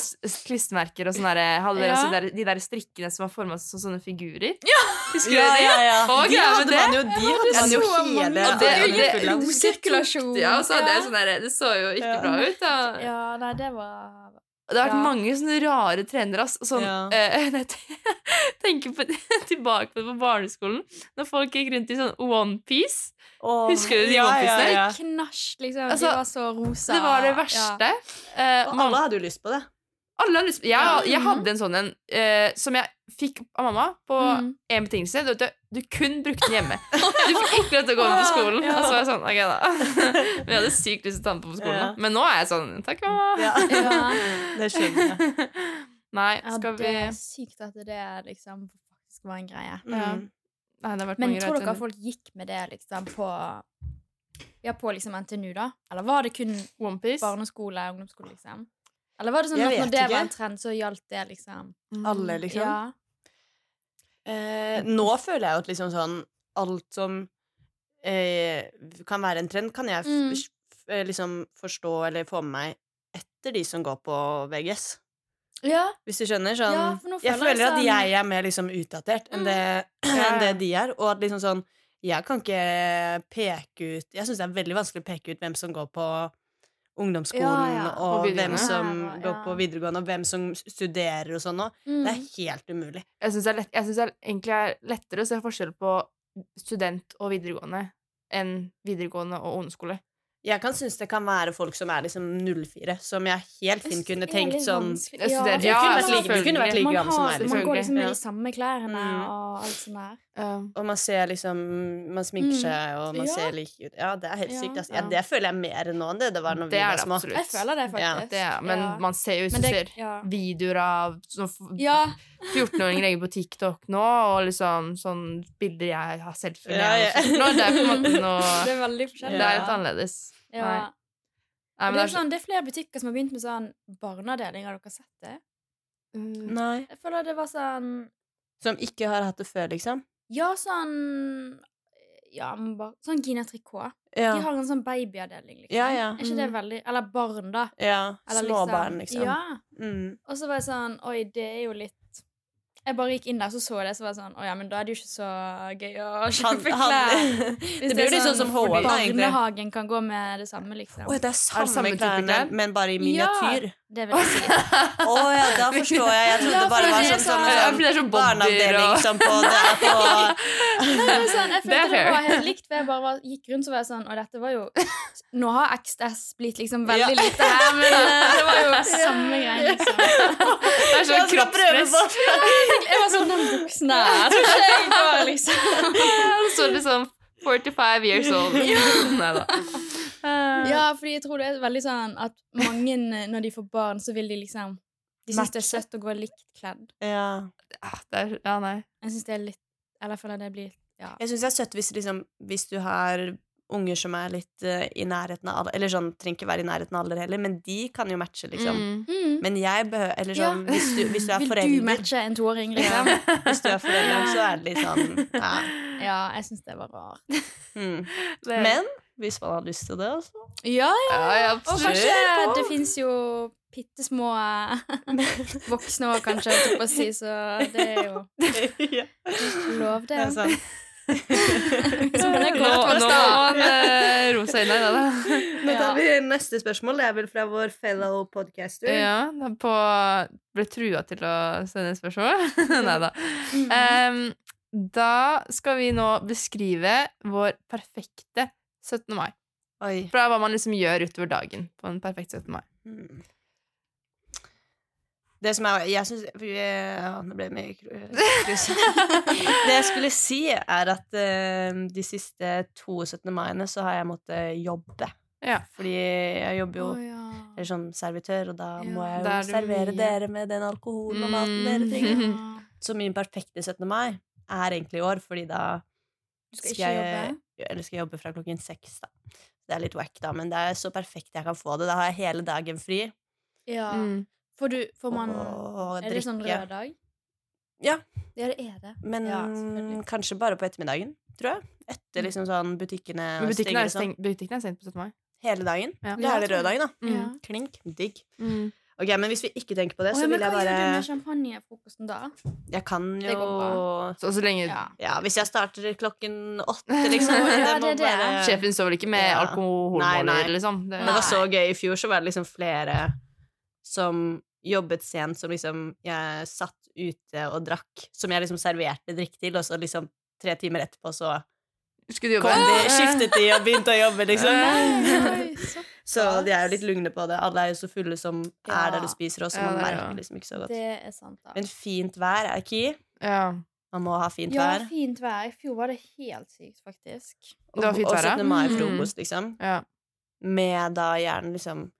klistremerker og sånne der, hadde Ja. der, de der strikkene som var forma som sånne figurer? Husker Ja, det? ja, ja. Og, De hadde det. man jo, de hadde man jo hele Og det- armene det- Rosirkulasjon. Ja, og så hadde jeg sånn der, Det så jo ikke Ja. bra ut. da Ja, nei, det var det har vært Ja. mange sånne rare trenere. ass. Sånn, Ja. eh, jeg tenker på, tilbake på det på barneskolen, når folk gikk rundt i sånn onepiece. Oh, Husker du de ja, onepiecene? ja, ja. knasj, liksom. Altså, de var så rosa. Det var det Ja. verste. Eh, Og alle hadde jo lyst på det. Lyst på jeg, jeg hadde en sånn en uh, som jeg fikk av mamma på én en betingelse. Du, vet, du, du kun brukte den hjemme. Du fikk ikke lov til å gå med på skolen. Ja. Og så var jeg sånn, ok da Men jeg hadde sykt lyst til å ta den på på skolen. Ja. da. Men nå er jeg sånn Takk, mamma. Ja, Ja. det skjønner jeg. Nei, Ja, det er sykt at det liksom faktisk var en greie. Mm. Nei, det har vært Men mange tror dere at folk gikk med det liksom på Ja, på liksom NTNU, da? Eller var det kun barneskole og ungdomsskole, liksom? Eller var det sånn Jeg at når det ikke. var en trend, så gjaldt det liksom Alle, liksom. Ja. Eh, nå føler jeg jo at liksom sånn Alt som eh, kan være en trend, kan jeg Mm. f eh, liksom forstå eller få med meg etter de som går på VGS. ja. Hvis du skjønner? Sånn, Ja, føler jeg føler jeg føler at sånn- jeg er mer liksom utdatert enn det, enn det de er. Og at liksom sånn Jeg kan ikke peke ut Jeg syns det er veldig vanskelig å peke ut hvem som går på ungdomsskolen, Ja, ja. og Og hvem som Ja, går på videregående, og hvem som studerer og sånn. Mm. Det er helt umulig. Jeg syns det, det er egentlig er lettere å se forskjell på student og videregående enn videregående og ungdomsskole. Jeg kan synes det kan være folk som er liksom 04, som jeg helt fint kunne tenkt sånn Ja, studerer- Du kunne vært man like, gammel som har- meg. Man Liksom. går liksom med Ja. de samme klærne Mm. og alt sånt der. Um, Og man ser liksom Man sminker Mm. seg, og man Ja. ser lik ut. Ja, det er helt Ja, sykt. Altså. ja. Det føler jeg mer nå enn det det var når det vi var små. absolutt. Jeg føler det Ja, faktisk. Det er, men Ja. man ser jo hvis Men du ser videoer av sånn Ja. 14-åringer legger på TikTok nå, og liksom sånn bilder jeg har selv fra Ja, jeg ja. var 14 år. Det er på en måte noe Det er veldig forskjellig. Det er Ja. litt annerledes. Ja. Nei. Nei, men det, er det er sånn, det er flere butikker som har begynt med sånn barneavdeling. Har dere sett det? Mm. Nei. Jeg føler det var sånn Som ikke har hatt det før, liksom? Ja, sånn Ja, bare Sånn Gina Tricot. Ja. De har en sånn babyavdeling, liksom. Ja, ja. Er ikke det Mm. veldig Eller barn, da. ja. Eller Småbarn, liksom. Ja. Mm. Og så var jeg sånn Oi, det er jo litt Jeg bare gikk inn der, så så jeg det, så var jeg sånn Å ja, men da er det jo ikke så gøy å kjøpe klær. Hvis det blir jo litt sånn som H&M, egentlig. Barnehagen kan gå med det samme, liksom. Å, det er samme, samme klærne, klær? men bare i Ja. Det vil jeg si. Å ja, da forstår jeg. Jeg trodde Ja, det bare var det er sånn som sånn- en sånn det er sånn barneavdeling som på, det er på Nei, men sånn, jeg er følte det, var helt likt, for jeg bare var, gikk rundt så var jeg sånn Og dette var jo Nå har XS blitt liksom veldig Ja. lite her, men eh, det var jo samme greie, liksom. Det er sånn kroppspress. Jeg var sånn Den buksen der jeg tror ikke jeg går, liksom. Det står liksom 45 years old. Nei da. Ja, fordi jeg tror det er veldig sånn at mange, eh, når de får barn, så vil de liksom De syns det er søtt å gå likt kledd. Ja. Ah, det er, ja, nei. Jeg syns det er litt Eller jeg føler det blir Ja. Jeg syns det er søtt hvis, liksom, hvis du har unger som er litt uh, i nærheten av alder Eller sånn, trenger ikke være i nærheten av alder heller, men de kan jo matche, liksom. Mm. Mm. Men jeg behøver Eller sånn, Ja. hvis, du, hvis du er Vil du matche en toåring, ja, liksom? Hvis du er forelder, så er det litt sånn ja. Ja, jeg syns det var rart. Mm. Det- Men hvis man har lyst til det, altså. Ja, ja. ja, absolutt. Og kanskje det fins jo bitte små voksne òg, kanskje, holdt på å si, så det er jo ja, lov, det. det er sant. Hvis uh, nei, da. Nå tar vi neste spørsmål. Det er vel fra vår fellow podcaster. Ja, på Ble trua til å sende spørsmål? Nei da. Um, Da skal vi nå beskrive vår perfekte 17. mai. Oi. For det er hva man liksom gjør utover dagen på en perfekt 17. mai. Hmm. Det som jeg, Jeg syns ja, det ble mye krus. Det jeg skulle si, er at eh, de siste to 17. maiene så har jeg måttet jobbe. Ja. Fordi jeg jobber jo oh, ja. eller som servitør, og da Ja, må jeg jo er servere mye. dere med den alkoholen og maten dere Mm. trenger. Ja. Så min perfekte 17. mai er egentlig i år, fordi da skal skal jeg, eller skal jeg jobbe fra klokken seks. da. Det er litt wack, da, men det er så perfekt jeg kan få det. Da har jeg hele dagen fri. Ja. Mm. Får du Får man Er det sånn rød dag? Ja. Ja, det er det. Men Ja, kanskje bare på ettermiddagen, tror jeg. Etter liksom sånn butikkene Men butikken stenger er, sånn. butikken er stengt på 17. mai. Hele dagen. Ja. Det er det rød dagen, da. Mm. Ja. Klink. Digg. Mm. Ok, Men hvis vi ikke tenker på det, Å, så vil jeg hva gjør du bare med champagnefrokosten da? Jeg kan jo Så, så lenge Ja. Ja, hvis jeg starter klokken åtte, liksom. Ja, det det. bare- Sjefen står vel ikke med Ja. alkoholmåler, liksom? Det, Men det var så gøy. I fjor så var det liksom flere som jobbet sent, som liksom Jeg satt ute og drakk, som jeg liksom serverte drikk til, og så liksom tre timer etterpå så Skulle du jobbe? kom de, skiftet de og begynte å jobbe, liksom. Nei, så Så de er jo litt lugne på det. Alle er jo så fulle som Ja. er der du spiser, og så Ja, man er merker liksom ikke så godt. Det er sant, da. Men fint vær er key. Ja. Man må ha fint Ja, vær. fint vær. I fjor var det helt sykt, faktisk. Det var Og- fint og vær, ja. 17. mai-frokost, liksom. ja. Med da gjerne liksom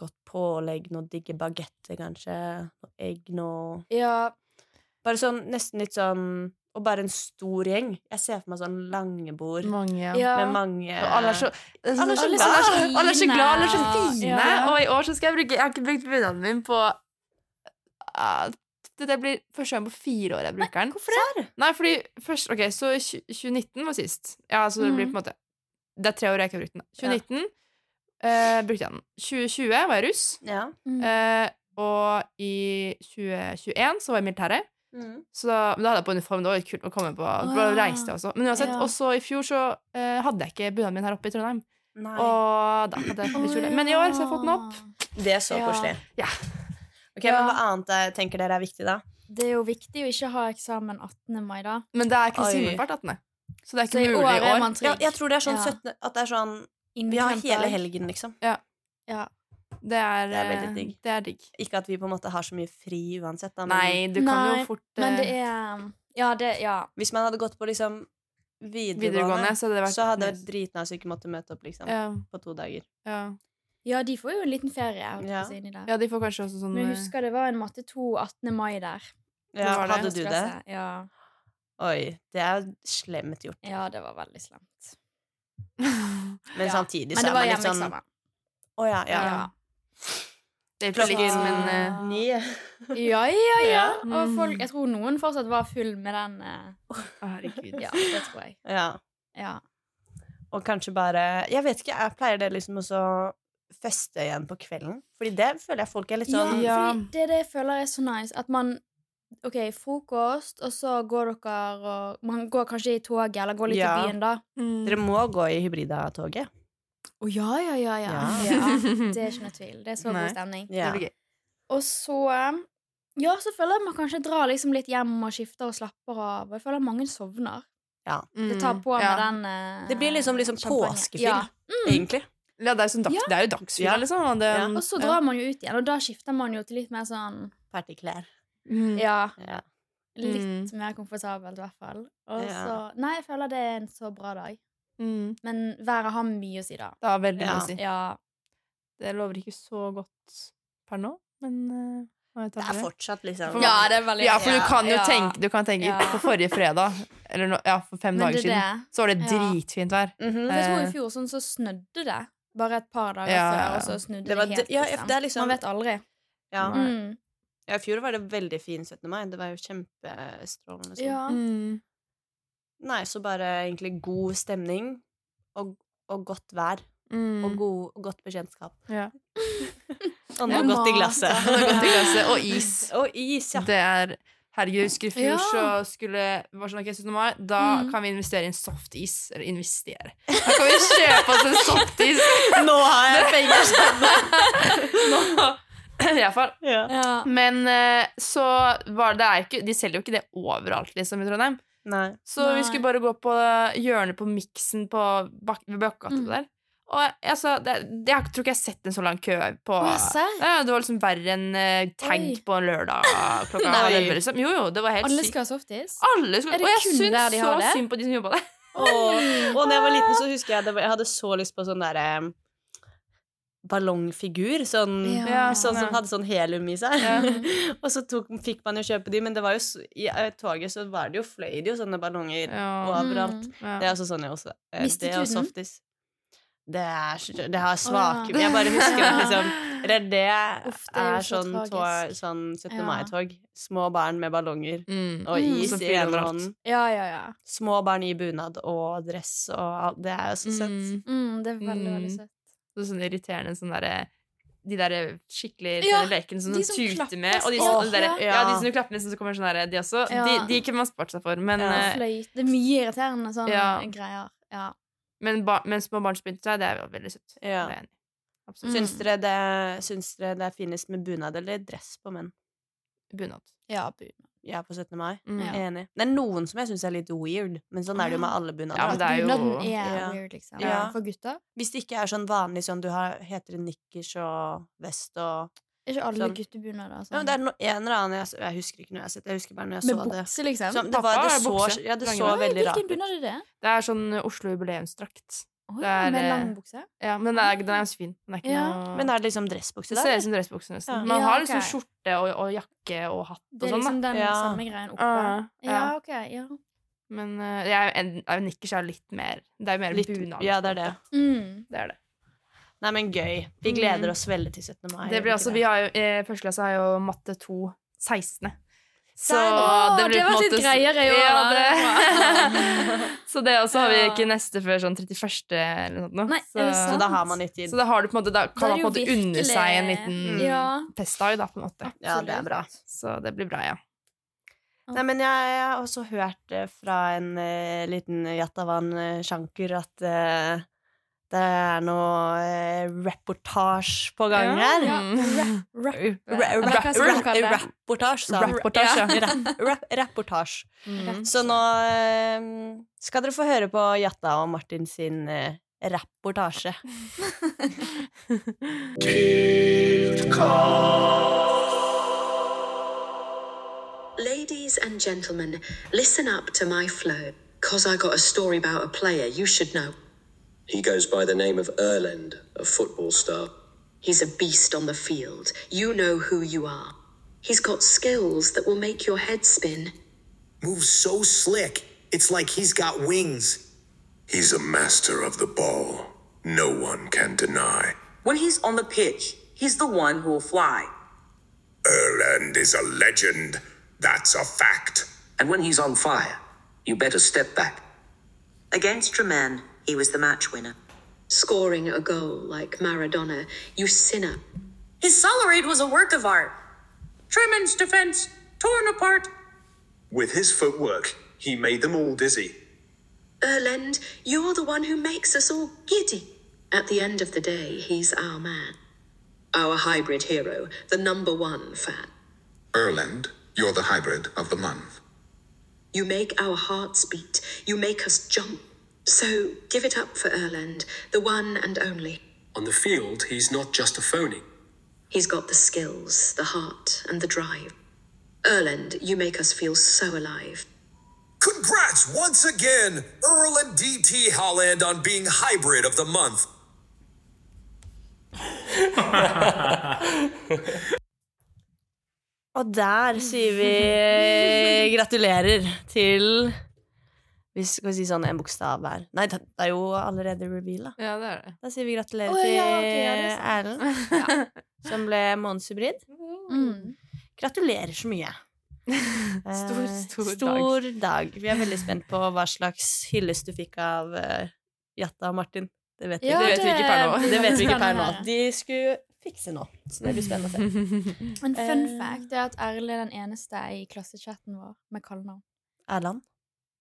godt pålegg, noe digge bagetter, kanskje. Noe egg, noe Ja, Bare sånn nesten litt sånn Og bare en stor gjeng. Jeg ser for meg sånn lange bord Mange, ja. med mange Og alle er så, Alle er så alle glad. så- alle er så glad, alle er så fine. Ja. Og i år så skal jeg bruke Jeg har ikke brukt bunaden min på uh, det, det blir første gang på fire år jeg bruker den. Hvorfor det? Nei, fordi først Ok, så 2019 var sist. Ja, så det blir på en måte Det er tre år jeg ikke har brukt den. 2019 eh, brukte jeg den. 2020 var jeg russ. Ja. Mm. Eh, og i 2021 så var jeg i militæret. Mm. Så da, men da hadde jeg på uniform. Det var litt kult å komme på. Oh, ja. reiste jeg også. Men uansett, Ja. også i fjor så eh, hadde jeg ikke bunaden min her oppe i Trondheim. Nei. Og da hadde jeg litt kjole. Men i år så har jeg fått den opp. Det er så koselig. Ja. Ok, Ja. Men hva annet er, tenker dere er viktig, da? Det er jo viktig å ikke ha eksamen 18. mai, da. Men det er ikke Oi. himmelfart 18. Så det er Så ikke i mulig år i er år. man Ja, jeg tror det er sånn Ja. 17. At det er sånn Vi har hele helgen, liksom. Ja. Det er, Det er veldig eh, digg. Det er digg. Ikke at vi på en måte har så mye fri uansett, da. Men Nei, du kan Nei, jo fort Men det eh, er Ja, det Ja. hvis man hadde gått på liksom videregående, videregående, så hadde det vært så hadde det vært dritnice å ikke måtte møte opp, liksom. ja, På to dager. ja. Ja, de får jo en liten ferie. jeg Ja. si, ja, de får kanskje også sånn Men jeg eh, husker det var en matte 2 18. mai der. Ja, hadde du det? Ja. Oi, det er slemt gjort. ja, det var veldig slemt. Men Ja. samtidig Men så det er var man litt sånn hjemmeeksamen. Å ja, ja. Ja. Det er litt som en eh, Ja. Ja, ja, ja. Og Mm. folk, jeg tror noen fortsatt var full med den. eh, Å, Herregud. Ja, det tror jeg. Ja. Ja. Og kanskje bare Jeg vet ikke, jeg pleier det liksom også å feste igjen på kvelden? Fordi det føler jeg folk er litt sånn Ja. fordi det er det jeg føler er så nice. At man OK, frokost, og så går dere og Man går kanskje i toget, eller går litt Ja. i byen, da. Mm. Dere må gå i hybrida-toget. Å ja, ja, ja, ja. Ja. ja. Det er ikke noe tvil. Det er så Nei. god stemning. Ja. Og så Ja, så føler jeg man kanskje drar liksom litt hjem og skifter og slapper av. Og jeg føler mange sovner. Det tar på Mm. med den eh, Det blir liksom, liksom champagne. påskefyll, Ja. egentlig. Ja, det er, sånn dags, Ja. det er jo dagsfylla, Ja. liksom. Og, det, Ja. Og så drar man jo ut igjen, og da skifter man jo til litt mer sånn Partyklær. Mm. Ja, Ja. litt mer komfortabelt, i hvert fall. Og Ja. så Nei, jeg føler det er en så bra dag. Mm. Men været har mye å si, da. Det har veldig mye å si. Ja. Det lover ikke så godt per nå, men uh, Det er fortsatt liksom For- Ja, det er veldig Ja, for du kan jo ja. tenke, du kan tenke Ja. På forrige fredag, eller no, ja, for fem Men dager er siden, så var det dritfint vær. Mhm. For jeg tror Eh. i fjor sånn så snødde det bare et par dager Ja, før, og så snudde Det det helt. Liksom. ja, det er liksom- Man vet aldri. Ja. Mm. Ja, I fjor var det veldig fin 17. mai. Det var jo kjempestrålende. Sånn. Ja. Mm. Nei, så bare egentlig god stemning og, og godt vær. Mm. Og, god, og godt bekjentskap. Ja. Og Ja, noe godt i glasset. godt i glasset. Og is. Og is, ja. Det er Herregud, husker i fjor Ja. så skulle var sånn, okay, 17. mai, Da Mm. kan vi investere i en softis. Eller investere. Da kan vi kjøpe oss en softis! Nå har jeg penger! Nå. Iallfall. ja. Ja. Men eh, så var det er ikke De selger jo ikke det overalt, liksom, i Trondheim. Nei. Så Nei. vi skulle bare gå på hjørnet på miksen på bak ved Bakkegata Mm. der. Og altså, det, det, jeg tror ikke jeg har sett en så lang kø på Å, serr? ja, Det var liksom verre enn uh, tank Oi. på en lørdag klokka Nei. 11. Liksom. Jo, jo, det var helt Alle sykt. skal ha softis? Alle skulle, Er det og jeg kun syns de så har det? synd på de som jobba der. Og, og da jeg var liten, så husker jeg det, var- jeg hadde så lyst på sånn derre ballongfigur. Sånn, Ja. sånn som Ja. hadde sånn helium i seg. Ja. og så tok, fikk man jo kjøpe de, men det var jo, i eh, toget så var det jo, fløy det jo sånne ballonger Ja. overalt. Mm. Ja. Det er også sånn jeg også. eh, Mistet det er også softis. Det er Det har svake ja. Jeg bare husker at liksom Eller det Uff, det er er så sånn, tog, sånn 17. Ja. mai-tog. Små barn med ballonger Mm. og Mm. is mm. i ene hånden. Ja, ja, ja. Små barn i bunad og dress og alt. Det er jo så søtt. Mm. Mm, det er veldig, Mm. veldig søtt. Er sånn irriterende sånn derre de der skikkelig Ja, lekene som de de som tuter med. Og de, sånn. som, oh, der, ja. ja. de som du klapper med, som kommer sånn der, de også. Ja. De, de kunne man spart seg for. Men, Ja. eh, Fløyt. Det er mye irriterende sånne Ja. greier. Ja. men, ba, men små barn som begynte seg, det er jo veldig søtt. Ja. Absolutt. Syns, dere det, syns dere det er finest med bunad eller dress på menn? Bunad. ja, bu- Ja, på 17. mai. Mm. Ja. Enig. Det er noen som jeg syns er litt weird, men sånn er det jo med alle bunader. Ja, er jo- Bunaden er Ja. weird, liksom. Ja. For gutta. Hvis det ikke er sånn vanlig sånn du har, heter det nikkers og vest og Er ikke alle Sånn. guttebunader ja, sånn? men Det er no, en eller annen jeg, jeg husker ikke når jeg har sett det. Jeg husker bare når jeg Med så det. bukse, liksom? Så, det, Pappa var, det, så, bukse. ja, det så veldig rart Hvilken bunad er det? Det er sånn Oslo jubileumsdrakt. Oi, Det er, med langbukse? Ja, men den er, den er ganske fin. Den er ikke Ja. noe Men er det liksom dressbukse Det ser ut som dressbukse, nesten. Ja. Man har liksom okay. skjorte og, og jakke og hatt Det er sånn, liksom den Ja. samme greien oppe. Ja, Ja, ja. ok. Ja. Men uh, jeg, jeg, jeg nikker seg litt mer Det er jo mer Litt- bunad. Ja, det er det. Mm. Det er det. Nei, men gøy. Vi Mm. gleder oss veldig til 17. mai. Det blir altså, vi har jo, eh, Første klasse har jo matte 2 16. Så Der, å, det blir det på en var måte litt greiere i år, Ja, det. så det også har vi ikke neste før sånn 31. eller noe sånt. Nei, så, Så da har man litt tid. så da har du på en måte Da kan man på en måte jo unne seg en liten Ja. festdag, da, på en måte. Ja, det er bra. Så det blir bra, ja. Nei, men jeg, jeg har også hørt eh, fra en uh, liten Jatavan-sjanker at eh, det er noe eh, reportasje på gang her. Mm. Rapportasje, sa han. Rapportasje. Rapportasje. Mm. Så nå eh, skal dere få høre på Jatta og Martin sin eh, rapportasje. Ladies and gentlemen, listen up to my flow, cause I got a story about a player you should know. He goes by the name of Erlend, a football star. He's a beast on the field. You know who you are. He's got skills that will make your head spin. Moves so slick. It's like he's got wings. He's a master of the ball. No one can deny. When he's on the pitch, he's the one who will fly. Erland is a legend. That's a fact. And when he's on fire, you better step back. Against Treman, he was the match winner. Scoring a goal like Maradona, you sinner. His salaried was a work of art. Truman's defense torn apart. With his footwork, he made them all dizzy. Erlend, you're the one who makes us all giddy. At the end of the day, he's our man. Our hybrid hero, the number one fan. Erland, you're the hybrid of the month. You make our hearts beat. You make us jump. So give it up for Erland, the one and only. On the field, he's not just a phony. He's got the skills, the heart, and the drive. Erland, you make us feel so alive. Congrats once again, Earl and DT Holland on being hybrid of the month. Og der sier vi gratulerer til vi skal vi si sånn en bokstav hver. Nei, det er jo allerede reveal, da. Ja, det er det. Da sier vi gratulerer til ja, ja, er Erlend, som ble månedshybrid. Mm. Gratulerer så mye. Stor, Eh, stor dag. dag. Vi er veldig spent på hva slags hyllest du fikk av uh, Jatta og Martin. Det vet vi, Ja, det vet vi ikke per nå. Det vet vi ikke per nå. De skulle fikse nå, så det blir spennende å se. En fun Eh. fact er at Erle er den eneste i klassechatten vår med kallenavn. Erland?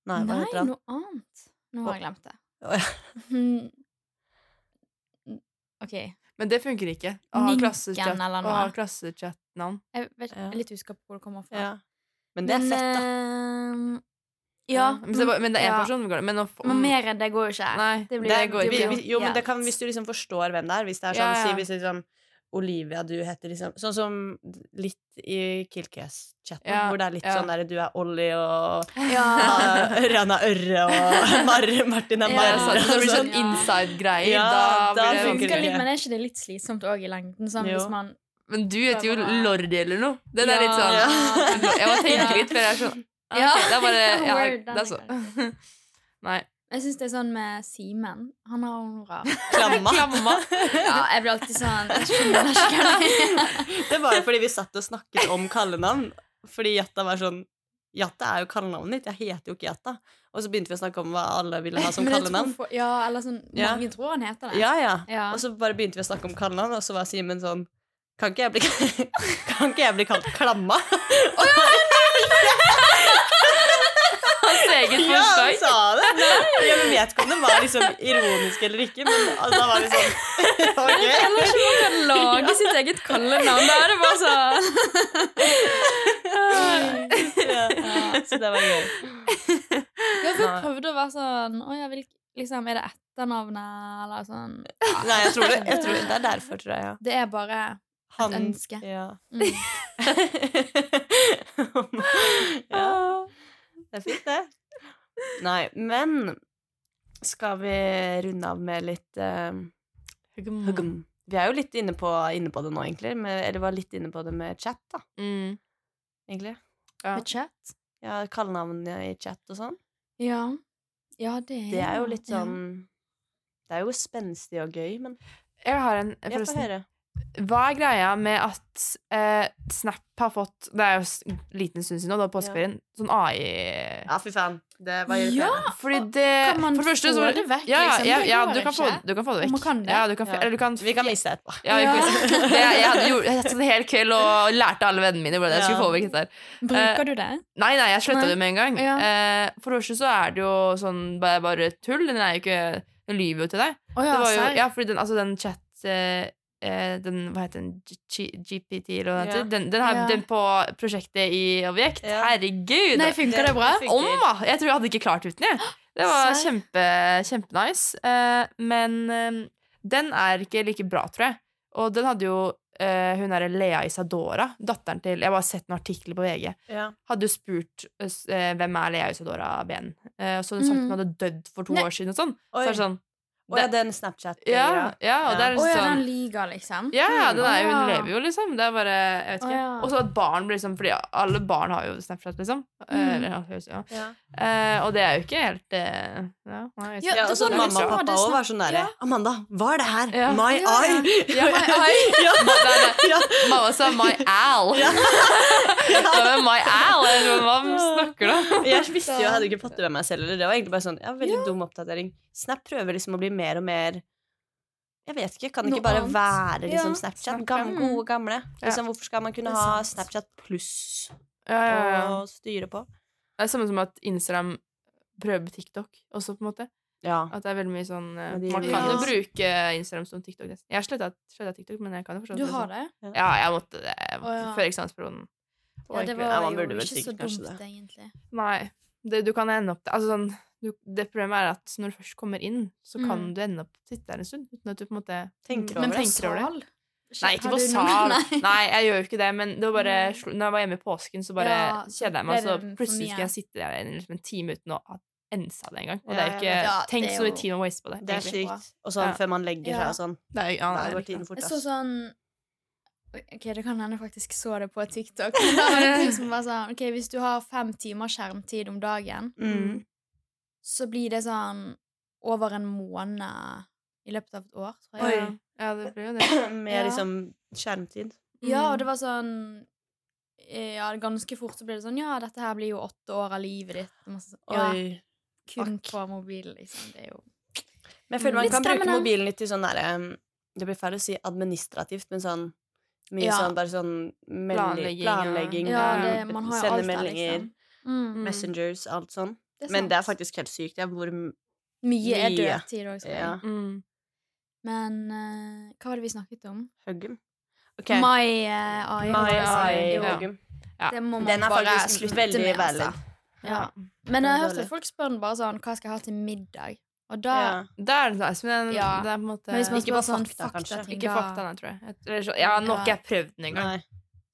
Nei, hva Nei, heter han? noe annet. Nå har jeg glemt det. Å. OK. Men det funker ikke. Å ha Ninken klassechat- eller å ha noe. klassechat-navn. Jeg, vet, jeg er litt usikker på hvor det kommer fra. Ja. Men det er fett, da. ehm, Ja, Men, det, var- men det er én ja. person. går det. Men, å få- Men mer enn det går jo ikke. Nei, det blir det går det ikke. blir vi, jo, men det kan, hvis du liksom forstår hvem det er. Hvis det er sånn, Ja, ja. Si hvis liksom Olivia, du heter liksom Sånn som litt i Killcast-chatten, Ja, hvor det er litt ja. sånn der du er Ollie og Ja. uh, Rana Ørre og Mar Martin er Ja, Det Marre. sant. Det blir sånn inside-greier, Ja, da, da det funker det litt, men er ikke det litt slitsomt òg i lengden? Sånn hvis man Men du heter jo Lordi eller noe. Den er litt sånn Jeg må tenke litt før jeg er sånn okay, Ja. Det er bare ja, det er så. Nei. Jeg syns det er sånn med Simen. Han har rart. Klamma. Klamma. Ja, jeg blir alltid sånn det var jo fordi vi satt og snakket om kallenavn. Fordi Jatta var sånn Jatta er jo kallenavnet ditt. Jeg heter jo ikke Jatta. Og så begynte vi å snakke om hva alle ville ha som kallenavn. Ja, eller sånn Ja. Mange tror han heter det. Ja, ja. Ja. Og så bare begynte vi å snakke om kallenavn, og så var Simen sånn Kan ikke jeg bli, kan ikke jeg bli kalt Klamma? Hans eget Ja, han sa det! Jeg vet ikke om det var liksom ironisk eller ikke, men altså, da var det sånn Ok. Eller ikke man kan lage sitt eget kallenavn. Da er det bare sånn Ja, så det var gøy. Ja, for jeg har prøvde å være sånn Å ja, liksom, er det etternavnet, eller sånn Nei, jeg tror det, jeg tror det er derfor, tror jeg. Ja. Det er bare Han, ønske. Ja. mm. ja. Det er fint, det. Nei, men skal vi runde av med litt eh, huggum? Vi er jo litt inne på, inne på det nå, egentlig. Med, eller var litt inne på det med chat, da. Mm. Egentlig. Ja. Med chat. Ja, Kallenavn i chat og sånn. Ja. Ja, det er Det er jo litt ja. sånn Det er jo spenstig og gøy, men Jeg har en får forresten. Hva er greia med at eh, Snap har fått Det er jo en liten stund siden nå, det var påskeferien. Sånn AI Ja, fy faen. Det var Ja! irriterende. Fordi det Kan man For det første få det vekk, Ja, ja, liksom? ja, ja du, kan få, du kan få det vekk. Man kan det. Ja, du kan, Ja. Eller du kan Vi kan miste etterpå. Ja, vi Ja. kan miste det. Jeg, jeg, hadde gjort, jeg hadde en hel kveld og lærte alle vennene mine hvordan jeg skulle få vekk dette. her Bruker du det? Nei, nei, jeg sletta det med en gang. Ja. Eh, for det første så er det jo sånn bare, bare tull. Den er jo ikke Den lyver jo til deg. Oh, ja, det var jo, ja, fordi den, altså den chat eh, eh, den, Hva heter den? G GPT, eller noe sånt, Ja. Den, den, har, Ja. den på prosjektet i Objekt. Ja. Herregud! Nei, funker det bra? Om, da! Jeg tror jeg hadde ikke klart uten, jeg. Det var kjempe, kjempenice. Eh, men eh, den er ikke like bra, tror jeg. Og den hadde jo eh, hun derre Lea Isadora, datteren til Jeg har bare sett en artikkel på VG. Ja. Hadde jo spurt eh, eh, hvem er Lea Isadora Ben. Eh, så hun sagt Mm. hun hadde dødd for to Nei. år siden og sånn. Så er det sånn Å ja, den Snapchat. Ja, ja, og det er liksom ja, sånn den ligaen, liksom? ja, ja, den er hun lever jo, liksom. Det er bare Jeg vet ikke. ja. Og så at barn blir liksom Fordi alle barn har jo Snapchat, liksom. Eh, Mm. Ja. Eh, og det er jo ikke helt eh, Ja, nei, Ja. Ja, og så det mamma og pappa òg var sånn derre Ja. Amanda, hva er det her? Ja. My Ja, ja. eye! Ja, my eye. Ja. Ja. Mamma sa 'my al'. Ja. 'my al'? Hva snakker du om? Jeg visste jo, jeg hadde ikke fått det med meg selv. Eller det var egentlig bare sånn, ja, veldig dum oppdatering. Snap prøver liksom å bli mer og mer Jeg vet ikke, Kan det ikke bare annet. være liksom Ja, Snapchat? gamle Gam, gode, gamle. Ja. Liksom, hvorfor skal man kunne ha. Snapchat pluss Ja, ja, ja. å styre på? Det er samme som at Instagram prøver TikTok også, på en måte. Ja. At det er veldig mye sånn eh, de- Man kan Ja. jo bruke Instagram som TikTok. nesten. Jeg har sletta TikTok, men jeg kan jo forstå Du det har sånn. det? Ja, jeg måtte det jeg måtte, Å, ja. før eksamensperioden. Ja, det var Ja, jo ikke så dumt, det. egentlig. Nei. Det, du kan ende opp det Altså sånn Det problemet er at når du først kommer inn, så kan Mm. du ende opp sitte der en stund uten at du på en måte Tenker Men over det. tenker over det. sal? Nei, ikke på sal. Nei. Nei, jeg gjør jo ikke det, men det var bare Når jeg var hjemme i påsken, så bare Ja, så kjeda jeg meg, så plutselig skulle jeg sitte der i liksom en time uten å ha ensa det engang. Og det er jo ikke. Ja, Tenk så mye tid man waster på det. Det er sykt. Og sånn Ja. før man legger seg og sånn. Det er, ja, det går tiden fort, Jeg så sånn Ok, det kan hende jeg faktisk så det på TikTok. Men da var det en ting som var sånn Ok, hvis du har fem timer skjermtid om dagen, Mm. Så blir det sånn over en måned i løpet av et år, tror jeg. Oi. Ja, det blir jo det. Med Ja. liksom skjermtid. Ja, Mm. og det var sånn eh, Ja, ganske fort så ble det sånn Ja, dette her blir jo åtte år av livet ditt. Masse, ja, Oi. kun fuck. på mobilen, liksom. Det er jo Men jeg føler man Litt kan bruke mobilen litt til sånn derre Det blir feil å si administrativt, men sånn mye Ja. sånn bare sånn melding, Planlegging, planlegging, Ja, det, man har jo sende alt der, liksom. Mm. messengers, alt sånn. Det Men det er faktisk helt sykt. Ja, hvor m- Mye er mye. dødtid òg. Ja. Mm. Men uh, hva var det vi snakket om? Huggum. Okay. My eh, AI. My holdt jeg på å si. eye Jo, ja. Det må man Den er bare slutte veldig med, Veldig. altså. Ja. Men jeg har hørt at folk spør bare sånn Hva skal jeg ha til middag? Og da Ja. Da er det nice, men Ja. det er på en måte Ikke bare sånn fakta, kanskje. Ikke fakta, nei, tror jeg. jeg. Eller ja, nå har ikke Ja. jeg prøvd den engang.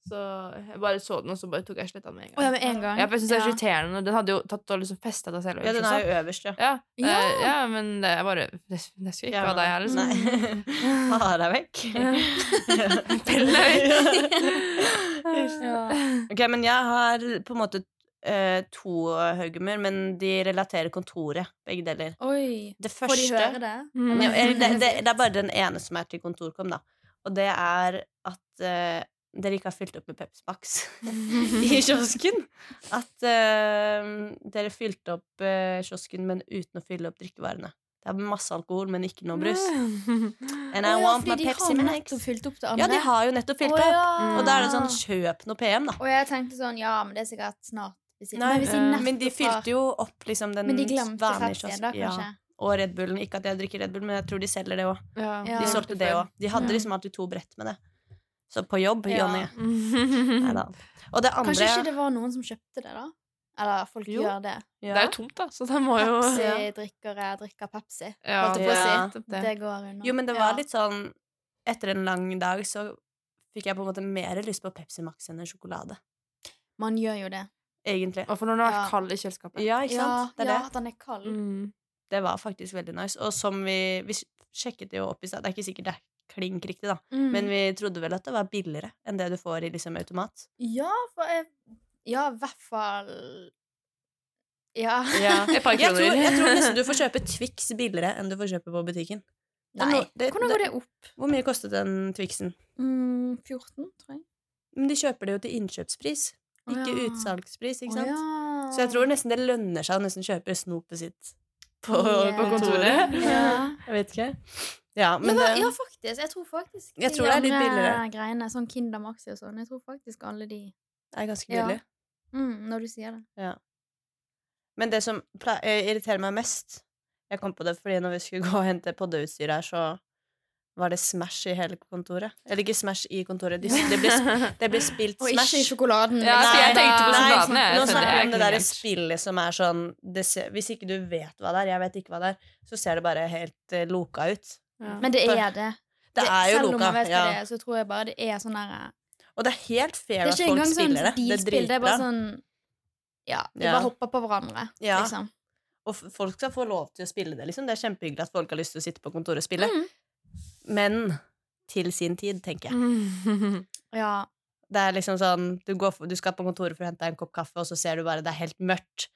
Så jeg bare så den, og så bare tok jeg sletta den med en gang. gang. ja, med en gang. Ja, for jeg synes det er Ja. irriterende. Den hadde jo tatt og liksom festa seg selv. Ja, den er jo øverst, ja. ja. Ja. Uh, ja, men det er bare Det, det skulle ikke være deg her, liksom. Nei. Ha deg vekk. Ja. Ok, men jeg har på en måte uh, to haugumer, men de relaterer kontoret, begge deler. Oi. Det Får de første høre det? Mm. Ja, det, det, det er bare den ene som er til kontorkom, da. Og det er at eh, dere ikke har fylt opp med Peps Max i kiosken. At uh, dere fylte opp uh, kiosken, men uten å fylle opp drikkevarene. Det er masse alkohol, men ikke noe brus. And I oh, ja, want my Pepsi Max. Ja, de har jo nettopp fylt Å, opp. Og da er det sånn kjøp noe PM, da. Og jeg tenkte sånn Ja, men det er sikkert snart. Nei, men, de eh, Men de fylte jo opp liksom den de vanlige kiosken. Ja. Og Red Bullen. Ikke at jeg drikker Red Bull, men jeg tror de selger det òg. Ja. Ja. De solgte det òg. De hadde liksom alltid to brett med det. Så på jobb, Ja. Jonny. det. Og det andre Kanskje ikke det var noen som kjøpte det, da? Eller folk Jo. gjør det. ja. er jo tomt, da, så det må jo Pepsi-drikkere drikker Pepsi. Ja, Holdt jeg på å si. Ja. det. Det går unna. Jo, men det var Ja. litt sånn Etter en lang dag så fikk jeg på en måte mer lyst på Pepsi Max enn en sjokolade. Man gjør jo det. Egentlig. Og for når den har Ja. vært kald i kjøleskapet. Ja, ikke Ja, sant? Det er ja, det. at den er kald. Mm. Det var faktisk veldig nice. Og som vi Vi sjekket det jo opp i stad. Det er ikke sikkert det er klink riktig, da. Mm. Men vi trodde vel at det var billigere enn det du får i liksom automat. Ja, for jeg Ja, i hvert fall Ja. Et par Jeg tror, jeg tror nesten du får kjøpe Twix billigere enn du får kjøpe på butikken. Nei. det- Hvordan går det opp? Hvor mye kostet den Twixen? Mm, 14, tror jeg. Men de kjøper det jo til innkjøpspris, ikke ikke ja. utsalgspris. ikke sant? sant? ja. Så jeg tror nesten det lønner seg å nesten kjøpe snopet sitt på, yeah. på kontoret. Yeah. Jeg vet ikke. Ja, men ja, det, ja, faktisk. Jeg tror faktisk Jeg de tror det er litt andre billigere. greiene, sånn Kinder Maxi og sånn, jeg tror faktisk alle de er ganske Ja. mm, Når du sier det. Men det som eh, irriterer meg mest Jeg kom på det fordi når vi skulle gå og hente poddeutstyr her, så var det Smash i hele kontoret. Eller ikke Smash i kontoret. Det, ble, det ble spilt Og ikke i sjokoladen. Ja, nei, jeg tenkte på Nei, sjokoladen, jeg. Nå snakker vi om det derre spillet som er sånn det ser, Hvis ikke du vet hva det er, jeg vet ikke hva det er, så ser det bare helt eh, loka ut. Ja. Men det er det. Det er jo Selv om jeg man vet hva det er, så tror jeg bare det er sånn der Og det er helt fair at folk sånn spiller det. Det er de-spill, det er bare sånn Ja, de Ja. bare hopper på hverandre, Ja. liksom. Og folk skal få lov til å spille det, liksom. Det er kjempehyggelig at folk har lyst til å sitte på kontoret og spille. Mm. Men til sin tid, tenker jeg. Mm. Ja. Det er liksom sånn du, går for, du skal på kontoret for å hente deg en kopp kaffe, og så ser du bare det er helt mørkt.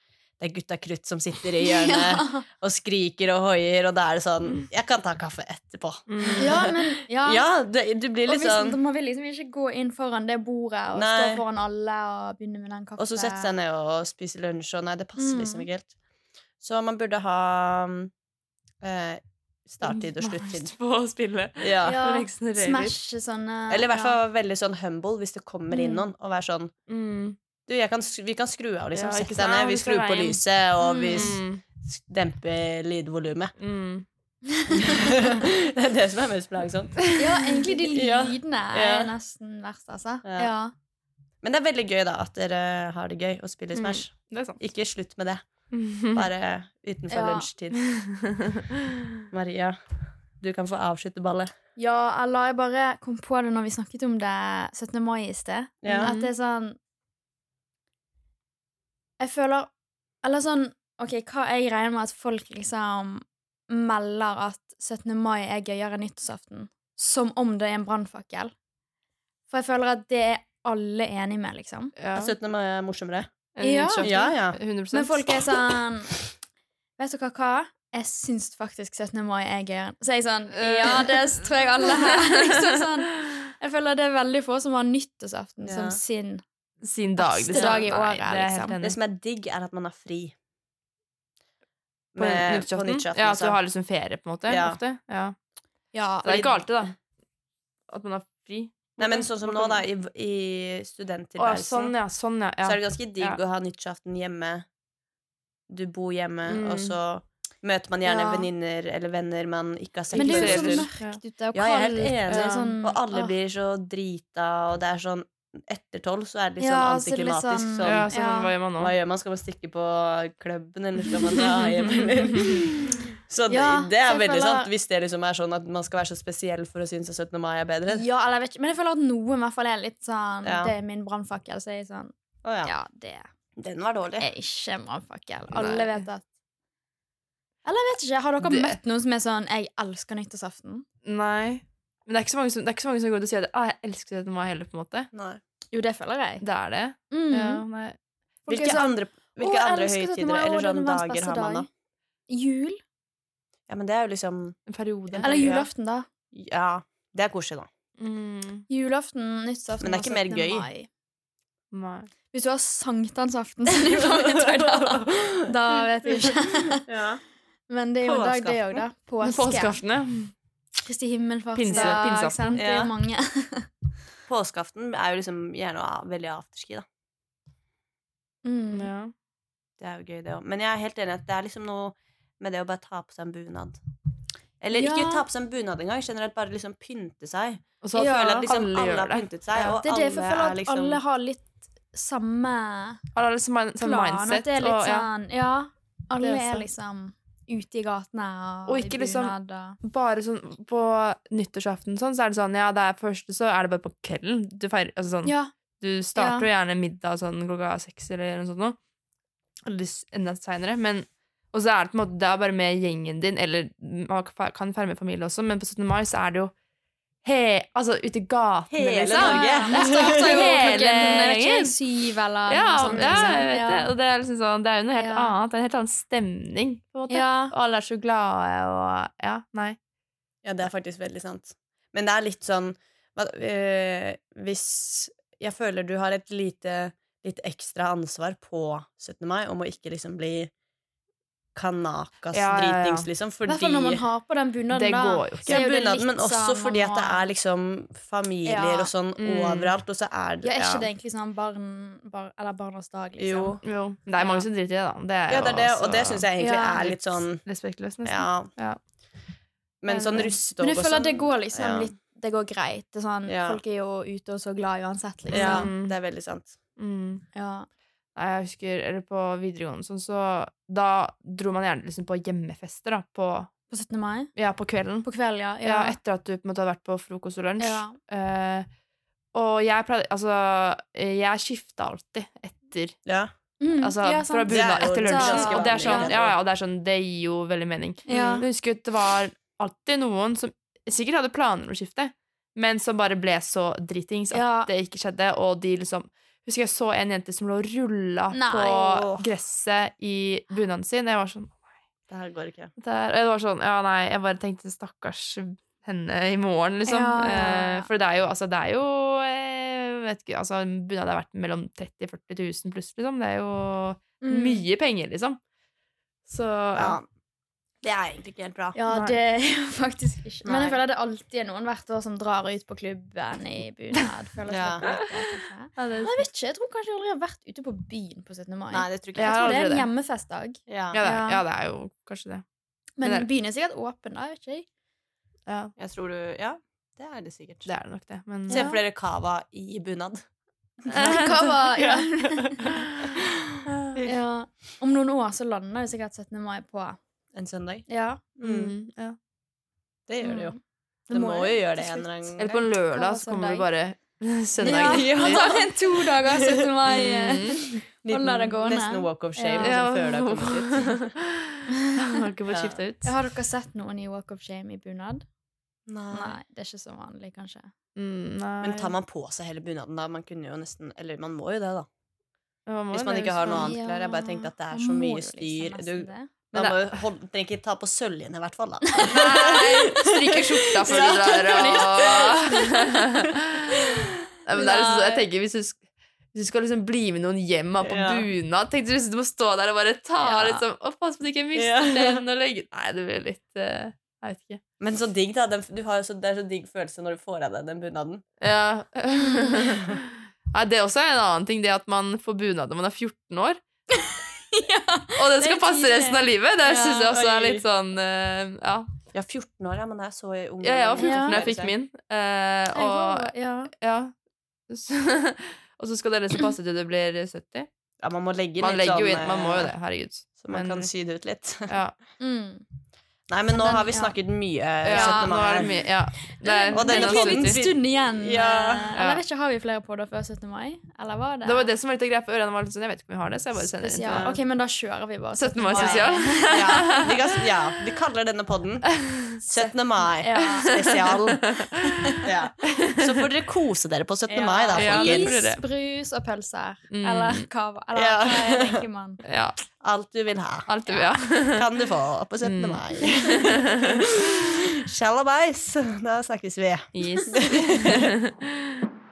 Det er gutta krutt som sitter i hjørnet ja. og skriker og hoier, og da er det sånn Jeg kan ta kaffe etterpå. ja, men ja. Ja, det, du blir litt sånn Man vil liksom ikke gå inn foran det bordet og Nei. stå foran alle og begynne med den kaffen. Og så sette seg ned og spise lunsj, og nei, det passer Mm. liksom ikke helt. Så man burde ha eh, starttid og sluttid. På å spille. Ja. Ja, Liksom. Smash sånne Eller i hvert ja. fall veldig sånn humble hvis det kommer inn Mm. noen, og være sånn Mm. Du, jeg kan, vi kan skru av, liksom. Ja, Sett deg ned, vi skrur på lyset, og vi Mm. demper lydvolumet. Mm. det er det som er mest plagsomt. Ja, egentlig de lydene Ja. er nesten verst, altså. Ja. Ja. Men det er veldig gøy, da, at dere har det gøy å spille Mm. Smash. Det er sant. Ikke slutt med det. Mm. Bare utenfor Ja. lunsjtid. Maria, du kan få avslutte ballet. ja, eller jeg bare kom på det når vi snakket om det 17. mai i sted. Ja. At det er sånn Jeg føler Eller sånn OK, hva jeg regner med at folk liksom melder at 17. mai er gøyere enn nyttårsaften? Som om det er en brannfakkel. For jeg føler at det er alle enig med, liksom. Ja. 17. mai er morsommere. En Ja. Ja, ja. 100 Men folk er sånn Vet du hva, hva? Jeg syns faktisk 17. mai er gøyere. Så jeg er sånn Ja, det tror jeg alle her. Liksom sånn. Jeg føler det er veldig få som har nyttårsaften Ja. som sin sin dag. Beste liksom. dag i året, liksom. Det som er digg, er at man har fri. På Med- på nyttårsaften, Ja, at du har liksom ferie, på en måte. Ja. Ofte. Ja. Ja, Det er ikke alltid, da. At man har fri. Nei, men sånn som nå, da, i, i studenttilværelsen, sånn, ja. Sånn, ja. ja. så er det ganske digg Ja. å ha nyttårsaften hjemme. Du bor hjemme, Mm. og så møter man gjerne Ja. venninner eller venner man ikke har sett Men det er jo før. så mørkt ute og Ja, jeg er helt enig. Sånn, Og alle blir så drita, og det er sånn etter tolv så er det litt Ja, sånn så er litt antiklimatisk. sånn- Sånn, Ja, så Ja. hva gjør man nå? Hva gjør man? Skal man stikke på klubben, eller skal man dra hjem, eller Så det, Ja, det er så veldig føler- sant. Hvis det liksom er sånn at man skal være så spesiell for å synes at 17. mai er bedre. Ja, eller jeg vet ikke, men jeg føler at noen i hvert fall er litt sånn Ja. Det er min brannfakkel. Så jeg er sånn oh, ja. Ja, det Den var dårlig. er ikke en brannfakkel. Alle vet at Eller jeg vet ikke, har dere Det- møtt noen som er sånn 'Jeg elsker nyttårsaften'? Nei. Men det er ikke så mange som, det er ikke så mange som går ut og sier at ah, 'jeg elsker 17. mai' heller, på en måte. Nei. Jo, det føler jeg. Det er det. Mm. Ja, nei. Folk er Hvilke sånn, andre, hvilke «Å, andre høytider eller er sånn verdens dager har man da? Jul? Ja, men det er jo liksom En periode. Eller julaften, da. Ja, det er koselig, da. Mm, Julaften, nyttårsaften Men det er ikke mer gøy. mai. nei. Hvis du har sankthansaften som mange da, da vet vi ikke. Ja. Men det er jo en dag, det òg, da. Påske. Påskeaften, ja. Kristi himmelfartsdag. Pinse-? Det er mange. Påskeaften er jo liksom gjerne veldig afterski, da. Mm. ja. Det er jo gøy, det òg. Men jeg er helt enig at det er liksom noe med det å bare ta på seg en bunad. Eller Ja. ikke ta på seg en bunad engang, generelt bare liksom pynte seg. Og så Ja, Føle at liksom alle alle, har pyntet seg, Ja. og Det er det, for jeg føler er at liksom alle har litt samme Alle har liksom plan. mindset. At det er litt og, ja. sånn Ja, alle er er liksom ute i gatene og, Og ikke liksom- Bare sånn på nyttårsaften sånn, så er det sånn Ja, det er første, så er det bare på kvelden. Du feirer Altså sånn Ja. Du starter jo gjerne middag sånn klokka seks eller noe sånt noe. Eller enda seinere. Men Og så er det på en måte Det er bare med gjengen din, eller man kan feire med familie også, men på 17. mai så er det jo he, altså ute i gatene, Hele liksom. Norge. Jo klokken ikke, gjengen. syv eller Ja, noe sånt. ja, liksom. jeg vet Ja. det. Og det er liksom sånn Det er jo noe helt Ja. annet. Det er en helt annen stemning, på en måte. Ja. Og alle er så glade og Ja, nei. Ja, det er faktisk veldig sant. Men det er litt sånn eh, Hvis Jeg føler du har et lite litt ekstra ansvar på 17. mai om å ikke liksom bli kanakas Ja, ja, ja. dritings, liksom, fordi hvert når man har på den bunaden, Det da. går jo ikke. litt men også sånn fordi at det er liksom familier Ja. og sånn Mm. overalt, og så er det Ja, er ikke det egentlig sånn barn, bar, Eller barnas dag, liksom? Jo. Jo. Det er mange som driter i det, da. Det er Ja, det er det, og det syns jeg egentlig Ja. er litt sånn respektløst, nesten. Ja. Ja. Men sånn russetog og sånn Men jeg føler sånn at det går liksom ja. litt Det går greit. Det er sånn, Ja. Folk er jo ute og så glad uansett, liksom. Ja, Mm. det er veldig sant. Mm. Ja. Nei, jeg husker Eller på videregående sånn, så da dro man gjerne liksom på hjemmefester, da. På, På 17. mai? ja, på kvelden. På kvelden, ja. Ja. etter at du på en måte hadde vært på frokost og lunsj. Ja. Eh, og jeg pleide Altså, jeg skifta alltid etter Ja. Mm, Altså ja, fra bunad er etter lunsjen. Og det er sånn, ja, ja, det er sånn Det gir jo veldig mening. Ja. Jeg husker at det var alltid noen som sikkert hadde planer om å skifte, men som bare ble så dritings at Ja. det ikke skjedde, og de liksom Husker jeg så en jente som lå og rulla på gresset i bunaden sin. Jeg var sånn Det her går ikke. det, er, det var sånn, ja nei, Jeg bare tenkte stakkars henne i morgen, liksom. Ja, ja, ja. Eh, for det er jo altså, det er jo eh, vet ikke, altså, bunad er verdt mellom 30 000-40 000 pluss, liksom. Det er jo Mm. mye penger, liksom. Så ja. Det er egentlig ikke helt bra. Ja, Nei. det er jo faktisk ikke Men jeg føler det alltid er noen hvert år som drar ut på klubben i bunad. Ja. Ja, jeg vet ikke, jeg tror kanskje jeg aldri har vært ute på byen på 17. mai. Nei, det tror ikke Jeg jeg jeg. tror det er en hjemmefestdag. Ja. ja, det, Ja. det er jo kanskje det. Men byen er sikkert åpen da, jeg vet ikke jeg. Ja, Jeg tror du Ja, det er det sikkert. det er det nok, det. Men Se for dere Cava i bunad. Cava, ja. Ja. ja. Om noen år så lander jo sikkert 17. mai på En søndag. Ja. Mm, ja. Det gjør det jo. Mm. Det må jo gjøre det en eller annen Eller på en lørdag så kommer du bare søndag. Ja, ja. er en to dager 17. mai. eh. Mm. Holder det gående. Nesten walk of shame Ja. liksom, før det har kommet ut. Har ikke fått Ja. skifta ut. Har dere sett noen i Walk of Shame i bunad? Nei, det er ikke så vanlig, kanskje. Mm, nei. Men tar man på seg hele bunaden da? Man kunne jo nesten Eller man må jo det, da. Ja, man Hvis man det, ikke har noe annet klær. Jeg bare tenkte at det er man så mye styr. liksom styr. Du da må jo trenger ikke ta på søljen i hvert fall, da. Nei, stryke skjorta før du drar og Nei, men det er liksom, jeg tenker hvis du, hvis du skal liksom bli med noen hjem på Ja. bunad Tenk hvis du må stå der og bare ta Ja. liksom Å, pass på at du ikke mister den og legge Nei, det blir litt uh, Jeg vet ikke. Men så digg, da. Den, du har så, det er så digg følelse når du får av deg den bunaden. Ja. Nei, det er også en annen ting, det at man får bunad når man er 14 år. og det skal passe resten av livet. Det Ja, synes jeg også er litt sånn uh, Ja. Ja, 14 år, ja, men jeg er så ung. Ja, jeg var 14 Ja. jeg fikk min. Uh, og ja. ja. Så, og så skal det liksom passe til det blir 70. Ja, man må legge Man litt legger jo sånn inn, man må jo eh, det, herregud. Så man Men- kan sy det ut litt. Ja. Mm. Nei, men nå har vi ja. snakket mye ja, nå er det mye Ja. Det er, Og Det er en liten stund igjen. Ja. eh, Eller ikke, har vi flere podder før 17. mai? Eller var det det var det som var litt greit for var litt sånn, Jeg vet ikke om vi har det, så jeg bare sender inn Ok, men da kjører vi bare 17. mai spesial. Ja, vi, kan, ja, vi kaller denne podden 17. mai spesial. Ja. Så får dere kose dere på 17. mai, da, folkens. Is, brus og pølser. Mm. Eller cava. Eller hva tenker man? Ja. Alt du vil ha, Alt det, ja. kan du få på 17. Mm. mai. Shalabais. Da snakkes vi. Yes.